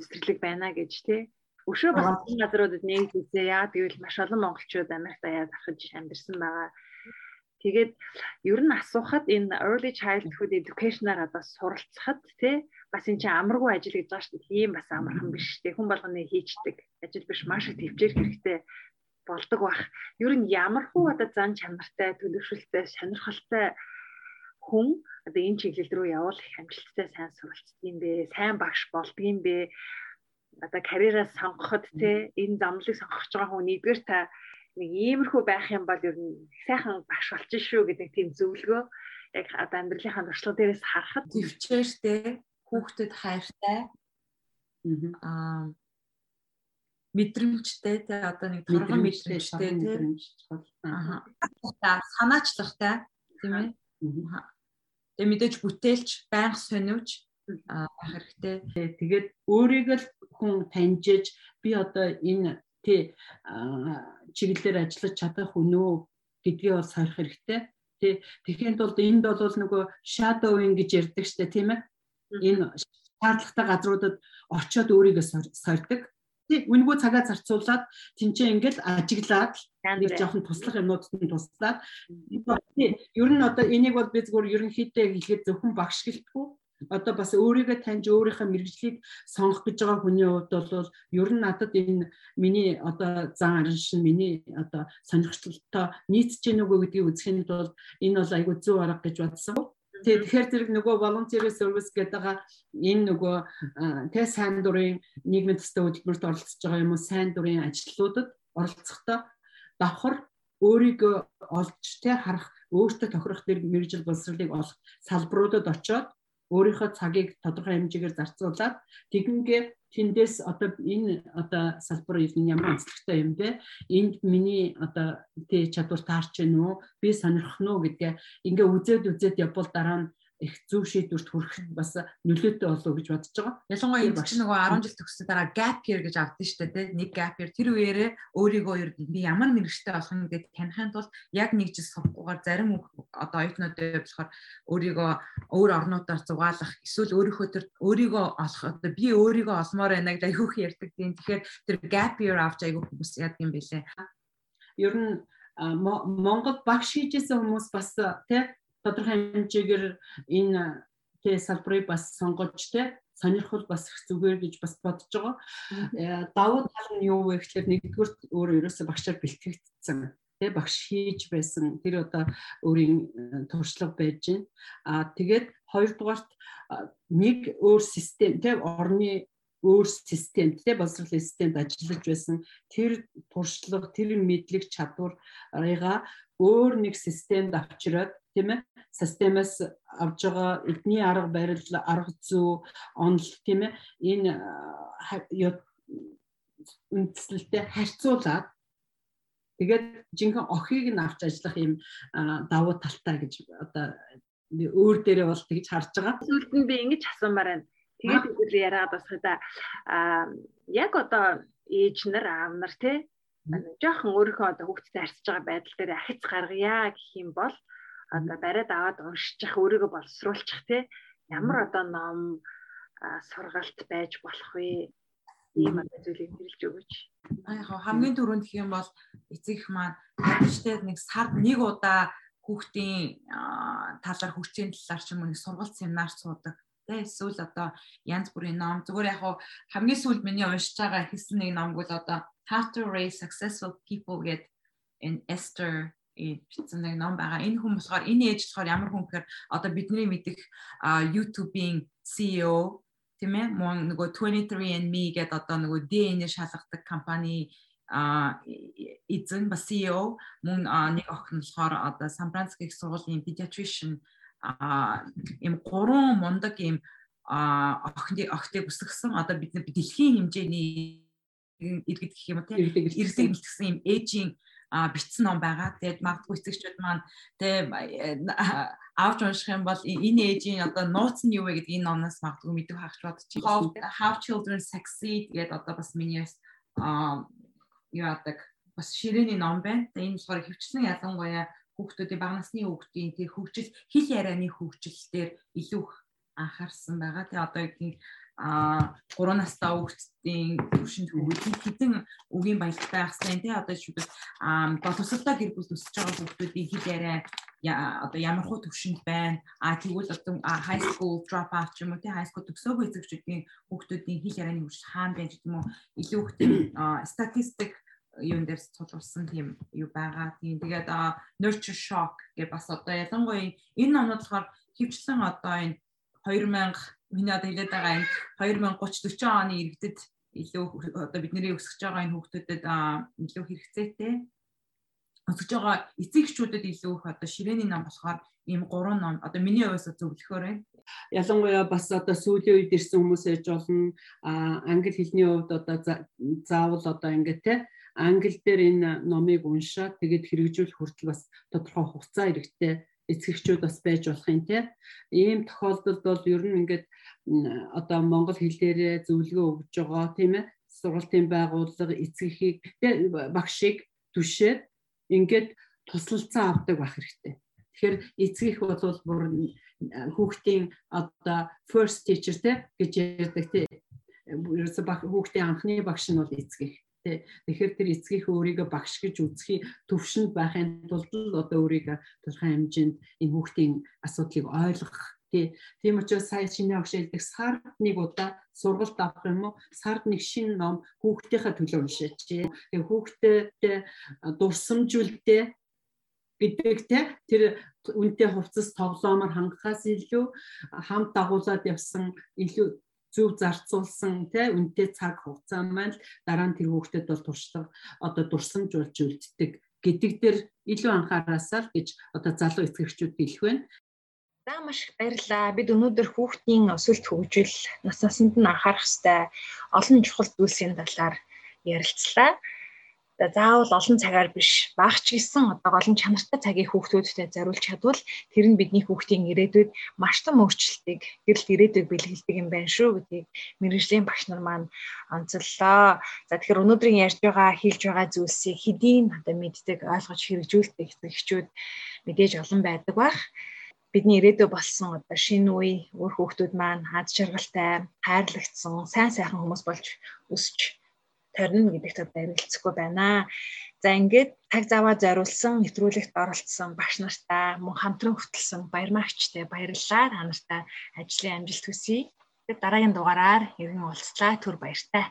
цэцэрлэг байна гэж тий. Өшөө бас газруудад нэгдээсээ яа гэвэл маш олон монголчууд Америкт аяад ахиж амьдэрсэн байгаа. Тэгээд ер нь асуухад энэ early childhood education-аар одоо суралцахад тий бас энэ чинь амаргүй ажил гэж байгаа шүү дээ. Тийм бас амархан биш тий. Хүн болгоны хийчдэг ажил биш маш их төвчээр хэрэгтэй болдог бах. Ер нь ямар хуу одоо зан чанартай, төлөвшөлтэй, сонирхолтой хүн одоо энэ чиглэл рүү явал их амжилттай сайн суралцдаг юм бэ, сайн багш болдго юм бэ. Одоо карьераа сонгоход те энэ замлыг сонгож байгаа хүн нэгдүгээр та нэг иймэрхүү байх юм бол ер нь сайхан багш болчих шүү гэдэг тийм зөвлөгөө. Яг одоо амьдралынхаа туршлага дээрээс харахад төвчээртэй хүүхдэд хайртай. Аа мэдрэмжтэй те одоо нэг торгон мэдрэмжтэй те. аа санаачлахтай тийм ээ Тэгээ мэдээж бүтээлч байнга сониуч байх хэрэгтэй. Тэгээд өөрийг л хүн таньжиж би одоо энэ тий чиглэлээр ажиллаж чадах үнөө гэдгийг бол сорих хэрэгтэй. Тий тэгэхээр тулд энд бол нөгөө shadowing гэж ярьдаг штэ тийм ээ. Энэ шаардлагатай газруудад очиод өөрийгөө сордог үнэгүй цагаа зарцуулаад тэнцээ ингээл ажиглаад нэг жоохон туслах юмнуудад нь туслаад ер нь одоо энийг бол би зөвхөн ерөнхийдөө хэлэхэд зөвхөн багш гэлтгүй одоо бас өөрийгөө таньж өөрийнхөө мэрэгжлийг сонгох гэж байгаа хүний хувьд бол ер нь надад энэ миний одоо зан аран шин миний одоо сонирхолтой нийцж гэнэ үгүй гэдгийг үзэхэд бол энэ бол айгүй зөв арга гэж бодсон. Тэгэхээр зэрэг нөгөө volunteer service гэдэг энэ нөгөө тэ сайн дурын нийгмийн төстэй хөтөлбөрт оролцож байгаа юм уу? Сайн дурын ажлуудад оролцохдоо давхар өөрийгөө олж тэ харах өөртөө тохирох тэр мэрэгжил боловсролыг олох салбаруудад очоод өөрийнхөө цагийг тодорхой хэмжээгээр зарцуулаад тэгингээ тэндээс одоо энэ одоо салбар ямар онцлогтой юм бэ? Энд миний одоо тэ чадвар таарч гэнэ үү? Би сонирхох нь үү гэдгээ ингээ үзээд үзээд явбал дараа нь их зөв шийдвэрт хүрэхэд бас нөлөөтэй болов гэж бодож байгаа. Ялангуяа энэ чинь нөгөө 10 жил төгссөн дараа gap year гэж авдсан шүү дээ, нэг gap year тэр үеэрээ өөрийгөө нь би ямар мэрэгчтэй болох юм гэдэг танихын тулд яг нэг жил сувгуугаар зарим одоо оюутнуудад болохоор өөрийгөө өөр орнуудаар зугаалах эсвэл өөрийнхөө тэр өөрийгөө олох одоо би өөрийгөө олмоор байна гэж айгүйх ярьдаг тийм. Тэгэхээр тэр gap year авч айгүйх хүмүүс яадаг юм бэлээ. Ер нь Монгол багш хийжсэн хүмүүс бас тий тодорхой хэмжээгээр энэ тэ салбарыг бас сонгож тэ сонирхол бас их зүгээр гэж бас бодож байгаа. Э, давуу тал нь юу вэ гэхээр нэгдүгээр өөр ерөөсө багшаар бэлтгэгдсэн тэ багш хийж байсан тэр одоо өөрийн э, туршлага байж байна. А тэгээд хоёрдугаарт нэг өөр систем тэ орны өөр системд тэ боловсролын системд ажиллаж байсан тэр туршлага тэр мэдлэг чадварыгаа өөр нэг системд авчираад тийм ээ системээс авж байгаа эдний арга барил арга зүй онол тийм ээ энэ үндслэлтэй харьцуулаад тэгээд жинхэнэ охийг нь авч ажиллах юм давуу талтай гэж одоо өөр дээрээ бол тэгж харж байгаа. Сүүлд нь би ингэж асуумаар байна. Тэгээд бид яриад бас хада а яг одоо ээж нар аав нар те жоохон өөрийнхөө одоо хүүхдэд арчиж байгаа байдал дээр ахиц гаргая гэх юм бол одоо бариад аваад уншчих өөрийгөө боловсруулчих те ямар одоо ном сургалт байж болох вэ ийм одоо зүйлийг нэрлж өгөөч. Яг хамгийн түрүүнд гэх юм бол эцэг их маань гадштай нэг сард нэг удаа хүүхдийн талаар хүчийн талаар ч юм уу нэг сургалт семинар суудаг. Тэ эсвэл одоо янз бүрийн ном зүгээр яг хамгийн сүүлд миний уншиж байгаа хэсэг нэг ном бол одоо How to Raise Successful People get in Esther бичсэн нэг ном байгаа. Энэ хүн болохоор энэ ээж болохоор ямар хүн гэхээр одоо бидний мэдих YouTube-ийн CEO тийм ээ мөн нөгөө 23andme гэдэг одоо нөгөө DNA шалгадаг компани а эзэн ба CEO мөн нэг охин болохоор одоо Сан Франциско их сургуулийн pediatrician а им гурван мундаг им охины охтыг өсгсөн одоо бид дэлхийн хэмжээний иргэд гэх юм уу тийм иргэдэг бэлтгэсэн юм ээжийн бичсэн ном байгаа. Тэгээд магадгүй эцэгчүүд маань тэ авч унших юм бол энэ ээжийн одоо нууц нь юу вэ гэдэг энэ номноос магадгүй мэдэх хагч бодчих. How Children Succeed гэдэг одоо бас миний а яадаг бас ширээний ном байна. Энэ болохоор хөвчлэн ялангуяа хүүхдүүдийн бага насны хүүхдийн тэр хөгжил хэл ярианы хөгжилтээр илүү анхаарсан байгаа. Тэгээ одоо а 3 настай хүүхдийн төвшөнд хүүхдийн хэдэн үгийн байх хэрэгтэй тий одоо шүдэг боловсролтой гэр бүл төсөж байгаа хүүхдүүдийн хэл яриа одоо ямар хуу төвшөнд байна? А тэгвэл одоо high school drop out ч юм уу тий high school төгсөөгүй эзэгчүүдийн хүүхдүүдийн хэл ярианы хөгжил хаана байна гэх юм уу? Илүү хүүхдийн статистик юун дээр цуглуулсан тийм юу байгаа. Тийм тэгээд nurture shock гэх бас одоо ялангуяа энэ номнууд болохоор хөвчлэн одоо энэ 2000 миний одоо хэлээд байгаа энэ 2030 40 оны иргэдэд илүү одоо бидний өсөж байгаа энэ хүүхдүүдэд илүү хэрэгцээтэй өсөж байгаа эцэг эхчүүдэд илүү их одоо ширээний ном болохоор ийм гурван ном одоо миний хувьд зөвлөхөөр байна. Ялангуяа бас одоо сүүлийн үед ирсэн хүмүүс ээж болно англи хэлний хувьд одоо заавал одоо ингээд те англи дээр энэ номыг уншаад тэгээд хэрэгжүүлэх хүртэл бас тодорхой хугацаа хэрэгтэй эцэгчүүд бас байж болох юм те. Ийм тохиолдолд бол ер нь ингээд одоо монгол хэлээрээ зөвлөгөө өгж байгаа тийм ээ. Сургалтын байгууллага эцэгхийг багшийг түшээд ингээд тусалцсан авдаг байх хэрэгтэй. Тэгэхээр эцэг их бол бүр хүүхдийн одоо first teacher те гэж ярьдаг те. Ерөөсө хүүхдийн анхны багш нь бол тий. Тэгэхээр тэр эцгийнхээ өөрийгөө багш гэж үзэхий төвшөнд байхын тулд одоо өөрийгөө тодорхой хэмжээнд энэ хүүхдийн асуудлыг ойлгох тий. Тийм учраас сая шинэ хэлдэг сард нэг удаа сургалт авах юм уу? Сард нэг шинэ ном хүүхдийнхээ төлөө уншаач. Тэгээ хүүхдэд дурсамжуулдээ гэдэг те тэр үнтэй хувцас тоглоомор хангахаас илүү хамт дагуулад явсан илүү зөв зарцуулсан те үнтэй цаг хугацаа маань дараа нь тэр хүүхдэд бол туршлага одоо дурсамж болж үлддэг гэдэг дээр илүү анхаараасаа л гэж одоо залуу эцэгчүүд хэлэх байна. За маш их баярлалаа. Бид өнөөдөр хүүхдийн өсөлт хөгжил нас насанд нь анхаарах ёстой олон чухал зүйлсийн талаар ярилцлаа. За заавал олон цагаар биш багч гисэн одоо олон чанартай цагийг хүүхдүүдтэй зориулж чадвал тэр нь бидний хүүхдийн ирээдүйд маш том өөрчлөлтийг гэрэлт ирээдүйг бэлгэлдэг юм байна шүү гэдгийг мэрэгжлийн багш нар маань онцоллоо. За тэгэхээр өнөөдрийн ярьж байгаа хэлж байгаа зүйлсийг хэдийн одоо мэддэг ойлгож хэрэгжүүлдэг эхчүүд мэдээж олон байдаг бах бидний ирээдүй болсон одоо шинэ үе өөр хүүхдүүд маань аз жаргалтай, хайрлагдсан, сайн сайхан хүмүүс болж өсч торно гэдэгт барилцахгүй байна. За ингээд таг заваа зориулсан нэвтрүүлэгт оролцсон багш нартаа мөн хамтран хөтлсөн баярмагчтай баярлалаа. Та нартай ажлын амжилт хүсье. Дараагийн дугаараар иргэн уулзлаа. Түр баяртай.